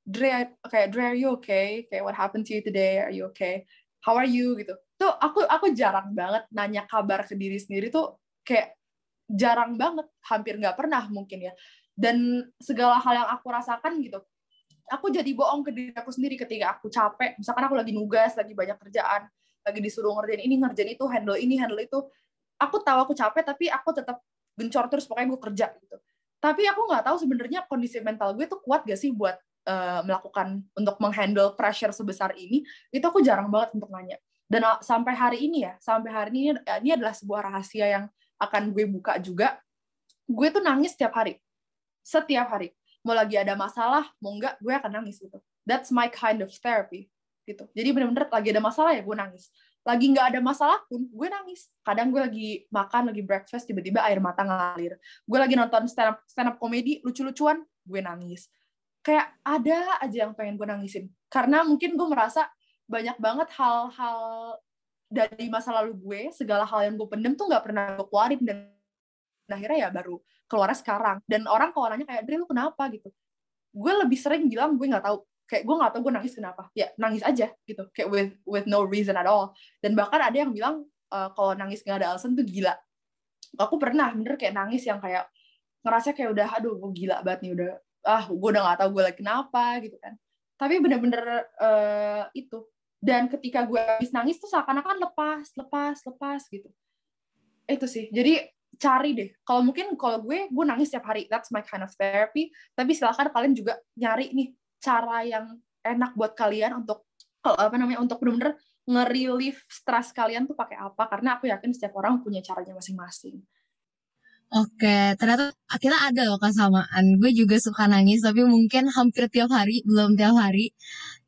Speaker 3: Dre kayak Dre are you okay? Kayak what happened to you today? Are you okay? How are you? gitu. Tuh aku aku jarang banget nanya kabar ke diri sendiri tuh kayak jarang banget hampir nggak pernah mungkin ya. Dan segala hal yang aku rasakan gitu aku jadi bohong ke diri aku sendiri ketika aku capek. Misalkan aku lagi nugas lagi banyak kerjaan lagi disuruh ngerjain ini ngerjain itu handle ini handle itu. Aku tahu aku capek tapi aku tetap gencor terus pokoknya gue kerja gitu. Tapi aku nggak tahu sebenarnya kondisi mental gue tuh kuat gak sih buat uh, melakukan untuk menghandle pressure sebesar ini. Itu aku jarang banget untuk nanya. Dan uh, sampai hari ini ya sampai hari ini ini adalah sebuah rahasia yang akan gue buka juga gue tuh nangis setiap hari. Setiap hari. Mau lagi ada masalah mau enggak gue akan nangis gitu. That's my kind of therapy gitu. Jadi bener-bener lagi ada masalah ya gue nangis. Lagi nggak ada masalah pun gue nangis. Kadang gue lagi makan lagi breakfast tiba-tiba air mata ngalir. Gue lagi nonton stand up stand up komedi lucu-lucuan gue nangis. Kayak ada aja yang pengen gue nangisin. Karena mungkin gue merasa banyak banget hal-hal dari masa lalu gue segala hal yang gue pendem tuh nggak pernah gue keluarin. Dan akhirnya ya baru keluar sekarang. Dan orang kalau nanya kayak Dri lu kenapa? gitu. Gue lebih sering bilang gue nggak tahu. Kayak gue nggak tahu gue nangis kenapa. Ya nangis aja gitu. Kayak with with no reason at all. Dan bahkan ada yang bilang uh, kalau nangis nggak ada alasan tuh gila. Aku pernah bener kayak nangis yang kayak ngerasa kayak udah aduh gue gila banget nih udah ah gue udah nggak tahu gue lagi kenapa gitu kan. Tapi bener-bener uh, itu dan ketika gue habis nangis tuh seakan-akan lepas lepas lepas gitu itu sih jadi cari deh kalau mungkin kalau gue gue nangis setiap hari that's my kind of therapy tapi silahkan kalian juga nyari nih cara yang enak buat kalian untuk apa namanya untuk benar-benar nge-relief stres kalian tuh pakai apa karena aku yakin setiap orang punya caranya masing-masing.
Speaker 2: Oke, ternyata kita ada loh kesamaan. Gue juga suka nangis, tapi mungkin hampir tiap hari, belum tiap hari.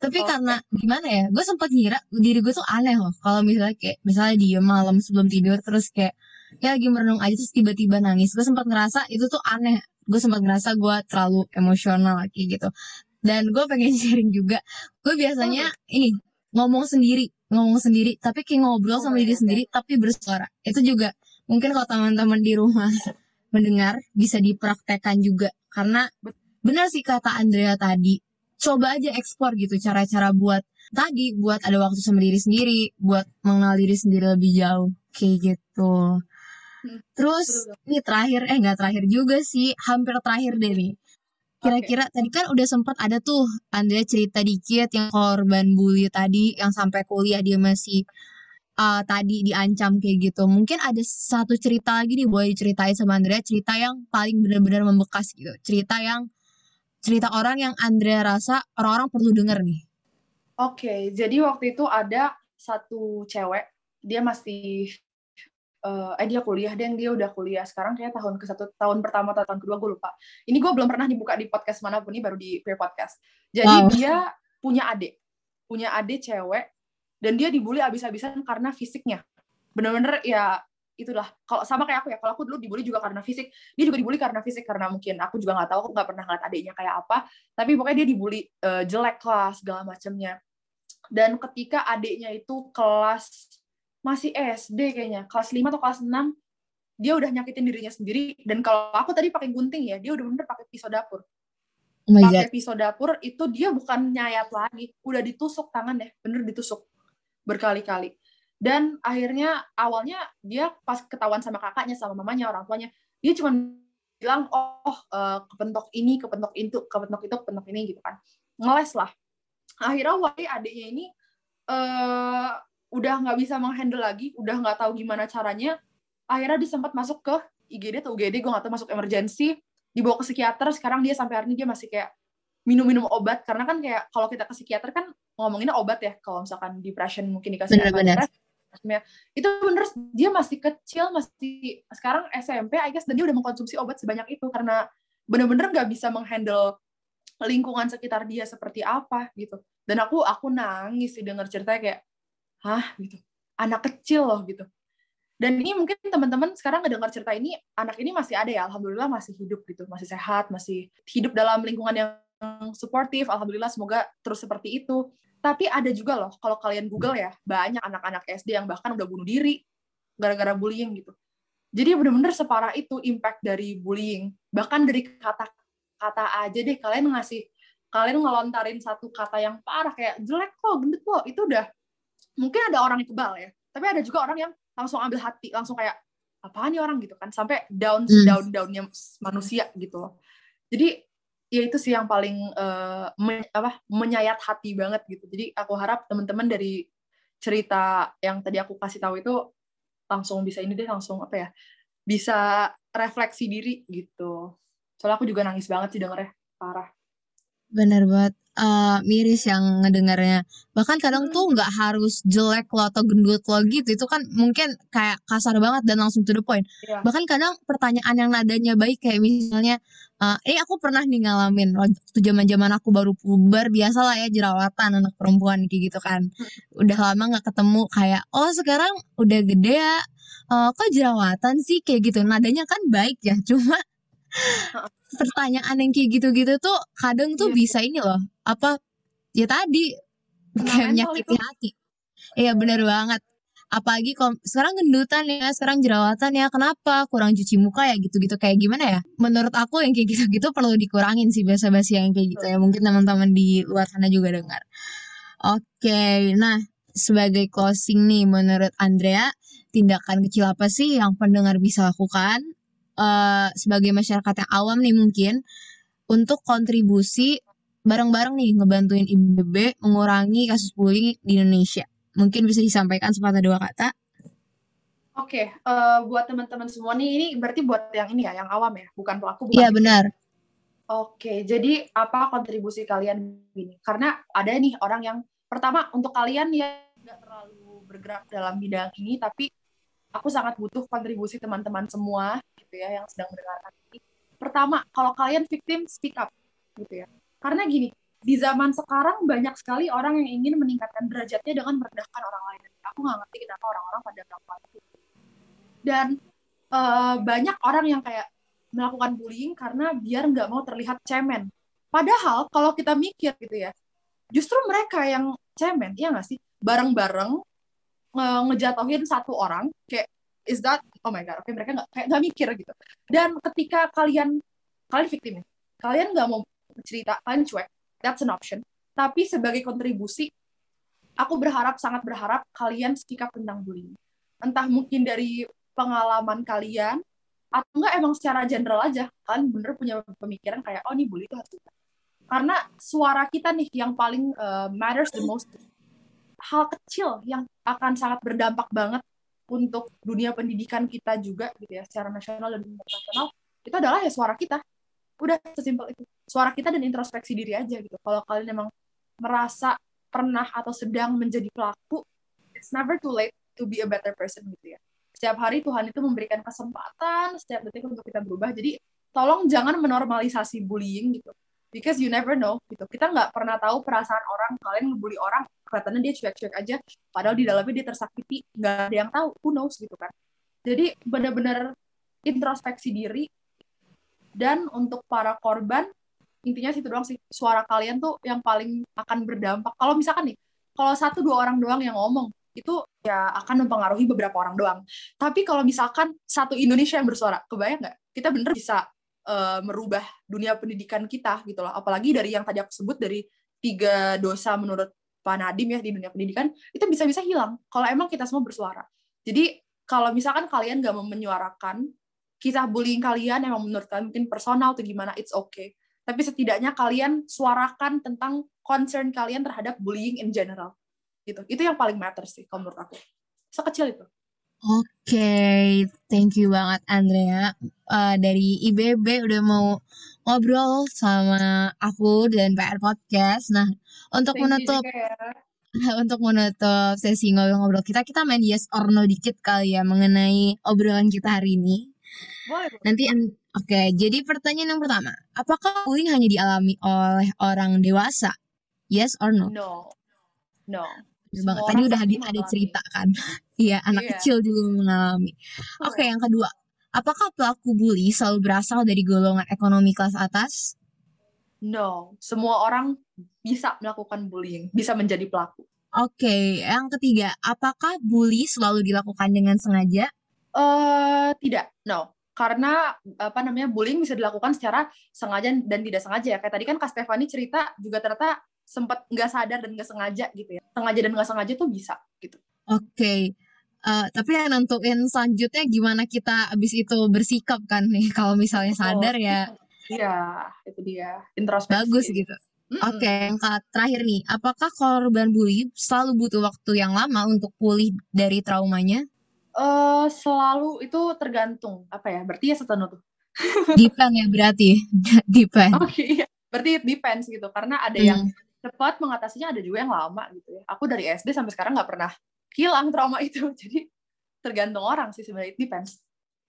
Speaker 2: Tapi okay. karena gimana ya, gue sempat ngira diri gue tuh aneh loh. Kalau misalnya kayak, misalnya diem malam sebelum tidur, terus kayak, ya lagi merenung aja, terus tiba-tiba nangis. Gue sempat ngerasa itu tuh aneh. Gue sempat ngerasa gue terlalu emosional kayak gitu dan gue pengen [laughs] sharing juga gue biasanya oh. ini ngomong sendiri ngomong sendiri tapi kayak ngobrol sama diri sendiri tapi bersuara itu juga mungkin kalau teman-teman di rumah [laughs] mendengar bisa dipraktekkan juga karena benar sih kata Andrea tadi coba aja ekspor gitu cara-cara buat tadi buat ada waktu sama diri sendiri buat mengenal diri sendiri lebih jauh kayak gitu hmm, terus ini terakhir eh nggak terakhir juga sih hampir terakhir deh nih Kira-kira okay. tadi kan udah sempat ada tuh Anda cerita dikit yang korban bully tadi yang sampai kuliah dia masih uh, tadi diancam kayak gitu. Mungkin ada satu cerita lagi nih boleh diceritain sama Andrea cerita yang paling benar-benar membekas gitu. Cerita yang cerita orang yang Andrea rasa orang-orang perlu denger nih.
Speaker 3: Oke, okay, jadi waktu itu ada satu cewek, dia masih uh, eh dia kuliah dan dia udah kuliah sekarang kayak tahun ke satu tahun pertama atau tahun kedua gue lupa ini gue belum pernah dibuka di podcast mana pun ini baru di pre podcast jadi wow. dia punya adik punya adik cewek dan dia dibully abis-abisan karena fisiknya bener-bener ya itulah kalau sama kayak aku ya kalau aku dulu dibully juga karena fisik dia juga dibully karena fisik karena mungkin aku juga nggak tahu aku nggak pernah ngeliat adiknya kayak apa tapi pokoknya dia dibully uh, jelek lah segala macamnya dan ketika adiknya itu kelas masih SD kayaknya, kelas 5 atau kelas 6, dia udah nyakitin dirinya sendiri. Dan kalau aku tadi pakai gunting ya, dia udah bener pakai pisau dapur. Oh pakai pisau dapur itu dia bukan nyayat lagi, udah ditusuk tangan ya, bener ditusuk berkali-kali. Dan akhirnya awalnya dia pas ketahuan sama kakaknya, sama mamanya, orang tuanya, dia cuma bilang, oh uh, kepentok ini, kepentok itu, kepentok itu, kepentok ini gitu kan. Ngeles lah. Akhirnya Wali adiknya ini uh, udah nggak bisa menghandle lagi, udah nggak tahu gimana caranya, akhirnya dia sempat masuk ke IGD atau UGD, gue nggak tahu masuk emergency, dibawa ke psikiater, sekarang dia sampai hari ini dia masih kayak minum-minum obat, karena kan kayak kalau kita ke psikiater kan ngomonginnya obat ya, kalau misalkan depression mungkin dikasih
Speaker 2: bener,
Speaker 3: bener. Itu bener dia masih kecil, masih sekarang SMP, I guess, dan dia udah mengkonsumsi obat sebanyak itu, karena bener-bener nggak bisa menghandle lingkungan sekitar dia seperti apa gitu. Dan aku aku nangis sih denger ceritanya kayak hah? gitu. Anak kecil loh gitu. Dan ini mungkin teman-teman sekarang ngedengar cerita ini anak ini masih ada ya alhamdulillah masih hidup gitu masih sehat masih hidup dalam lingkungan yang suportif alhamdulillah semoga terus seperti itu. Tapi ada juga loh kalau kalian google ya banyak anak-anak SD yang bahkan udah bunuh diri gara-gara bullying gitu. Jadi bener-bener separah itu impact dari bullying. Bahkan dari kata-kata aja deh kalian ngasih kalian ngelontarin satu kata yang parah kayak jelek kok gendut kok. Itu udah mungkin ada orang yang kebal ya tapi ada juga orang yang langsung ambil hati langsung kayak apaan nih orang? gitu kan sampai down hmm. down downnya manusia gitu loh. Jadi ya itu sih yang paling uh, men, apa menyayat hati banget gitu. Jadi aku harap teman-teman dari cerita yang tadi aku kasih tahu itu langsung bisa ini deh langsung apa ya bisa refleksi diri gitu. Soalnya aku juga nangis banget sih dengernya parah.
Speaker 2: Bener banget uh, miris yang ngedengarnya. Bahkan kadang tuh nggak harus jelek lo atau gendut lo gitu. Itu kan mungkin kayak kasar banget dan langsung to the point. Yeah. bahkan kadang pertanyaan yang nadanya baik kayak misalnya uh, eh aku pernah nih ngalamin waktu zaman zaman aku baru puber biasa lah ya jerawatan anak perempuan kayak gitu kan. [laughs] Udah lama nggak ketemu kayak oh sekarang udah gede ya uh, kok jerawatan sih? Kayak gitu. Nadanya kan baik ya [laughs] cuma pertanyaan yang kayak gitu-gitu tuh kadang tuh yeah. bisa ini loh apa ya tadi kayak menyakiti hati. Iya bener banget. Apalagi kalau sekarang gendutan ya sekarang jerawatan ya kenapa kurang cuci muka ya gitu-gitu kayak gimana ya? Menurut aku yang kayak gitu-gitu perlu dikurangin sih bahasa basi yang kayak gitu ya. Mungkin teman-teman di luar sana juga dengar. Oke nah sebagai closing nih menurut Andrea tindakan kecil apa sih yang pendengar bisa lakukan uh, sebagai masyarakat yang awam nih mungkin untuk kontribusi bareng-bareng nih ngebantuin IBB mengurangi kasus bullying di Indonesia. Mungkin bisa disampaikan sepatah dua kata.
Speaker 3: Oke, okay, uh, eh, buat teman-teman semua nih, ini berarti buat yang ini ya, yang awam ya, bukan pelaku.
Speaker 2: Iya benar.
Speaker 3: Oke, okay, jadi apa kontribusi kalian ini? Karena ada nih orang yang pertama untuk kalian yang tidak terlalu bergerak dalam bidang ini, tapi aku sangat butuh kontribusi teman-teman semua gitu ya yang sedang mendengarkan ini. Pertama, kalau kalian victim speak up gitu ya. Karena gini, di zaman sekarang banyak sekali orang yang ingin meningkatkan derajatnya dengan merendahkan orang lain. Aku nggak ngerti kenapa orang-orang pada melakukan itu. Dan uh, banyak orang yang kayak melakukan bullying karena biar nggak mau terlihat cemen. Padahal kalau kita mikir gitu ya, justru mereka yang cemen, ya nggak sih? Bareng-bareng ngejatuhin satu orang kayak is that oh my god oke okay, mereka nggak kayak nggak mikir gitu. Dan ketika kalian kalian victim kalian nggak mau cerita kalian cuek that's an option. Tapi sebagai kontribusi aku berharap sangat berharap kalian sikap tentang bullying. Entah mungkin dari pengalaman kalian atau enggak emang secara general aja kalian bener punya pemikiran kayak oh nih bully itu harus karena suara kita nih yang paling uh, matters the most hal kecil yang akan sangat berdampak banget untuk dunia pendidikan kita juga gitu ya secara nasional dan internasional itu adalah ya suara kita. Udah sesimpel itu. Suara kita dan introspeksi diri aja gitu. Kalau kalian emang merasa pernah atau sedang menjadi pelaku it's never too late to be a better person gitu ya. Setiap hari Tuhan itu memberikan kesempatan setiap detik untuk kita berubah. Jadi tolong jangan menormalisasi bullying gitu because you never know gitu. Kita nggak pernah tahu perasaan orang kalian ngebully orang kelihatannya dia cuek-cuek aja padahal di dalamnya dia tersakiti nggak ada yang tahu who knows gitu kan. Jadi benar-benar introspeksi diri dan untuk para korban intinya situ doang sih suara kalian tuh yang paling akan berdampak. Kalau misalkan nih kalau satu dua orang doang yang ngomong itu ya akan mempengaruhi beberapa orang doang. Tapi kalau misalkan satu Indonesia yang bersuara kebayang nggak? Kita bener bisa uh, merubah dunia pendidikan kita gitu loh. Apalagi dari yang tadi aku sebut dari tiga dosa menurut Pak Nadim ya di dunia pendidikan itu bisa-bisa hilang kalau emang kita semua bersuara. Jadi kalau misalkan kalian gak mau menyuarakan kisah bullying kalian emang menurut kalian mungkin personal atau gimana, it's okay. Tapi setidaknya kalian suarakan tentang concern kalian terhadap bullying in general. Gitu. Itu yang paling matter sih kalau menurut aku. Sekecil itu.
Speaker 2: Oke, okay, thank you banget Andrea uh, dari IBB udah mau ngobrol sama aku dan PR Podcast. Nah, untuk thank menutup ya. [laughs] untuk menutup sesi ngobrol-ngobrol kita, kita main yes or no dikit kali ya mengenai obrolan kita hari ini. Boleh. Nanti oke, okay, jadi pertanyaan yang pertama, apakah bullying hanya dialami oleh orang dewasa? Yes or no?
Speaker 3: No. No
Speaker 2: banget. Tadi udah ada, ada cerita kan. [laughs] Iya, anak yeah. kecil juga mengalami. Oke, okay, yang kedua. Apakah pelaku bully selalu berasal dari golongan ekonomi kelas atas?
Speaker 3: No, semua orang bisa melakukan bullying, bisa menjadi pelaku.
Speaker 2: Oke, okay. yang ketiga, apakah bully selalu dilakukan dengan sengaja?
Speaker 3: Uh, tidak, no. Karena apa namanya bullying bisa dilakukan secara sengaja dan tidak sengaja ya. Kayak tadi kan Kak Stefani cerita juga ternyata sempat nggak sadar dan nggak sengaja gitu ya sengaja dan nggak sengaja tuh bisa gitu
Speaker 2: oke okay. Uh, tapi yang nentuin selanjutnya gimana kita abis itu bersikap kan nih [laughs] kalau misalnya sadar ya
Speaker 3: Iya, itu dia. Introspeksi.
Speaker 2: Bagus gitu. Oke, yang terakhir nih, apakah korban bully selalu butuh waktu yang lama untuk pulih dari traumanya?
Speaker 3: Uh, selalu itu tergantung apa ya? Berarti ya setenu tuh.
Speaker 2: depend ya berarti, [laughs] depend.
Speaker 3: Oke, okay, iya. berarti it depends gitu. Karena ada hmm. yang cepat mengatasinya, ada juga yang lama gitu ya. Aku dari SD sampai sekarang nggak pernah hilang trauma itu. [laughs] Jadi tergantung orang sih sebenarnya it depends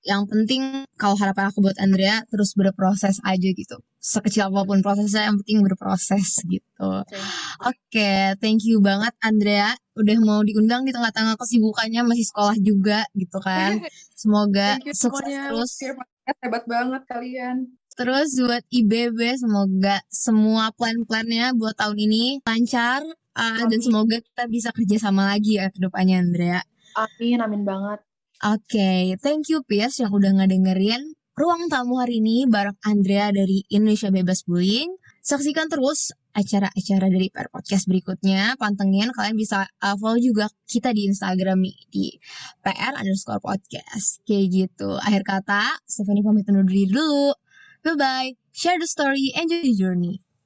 Speaker 2: yang penting kalau harapan aku buat Andrea terus berproses aja gitu sekecil apa pun prosesnya yang penting berproses gitu oke okay. okay, thank you banget Andrea udah mau diundang di tengah-tengah kesibukannya masih sekolah juga gitu kan [laughs] semoga sukses semuanya. terus
Speaker 3: hebat banget kalian
Speaker 2: terus buat IBB semoga semua plan-plannya buat tahun ini lancar uh, dan semoga kita bisa kerjasama lagi ya ke depannya Andrea
Speaker 3: amin amin banget
Speaker 2: Oke, okay, thank you Piers yang udah ngedengerin ruang tamu hari ini bareng Andrea dari Indonesia Bebas Bullying. Saksikan terus acara-acara dari PR Podcast berikutnya. Pantengin, kalian bisa uh, follow juga kita di Instagram nih, di PR underscore podcast. Kayak gitu. Akhir kata, Stephanie pamit undur diri dulu. Bye-bye. Share the story, enjoy the journey.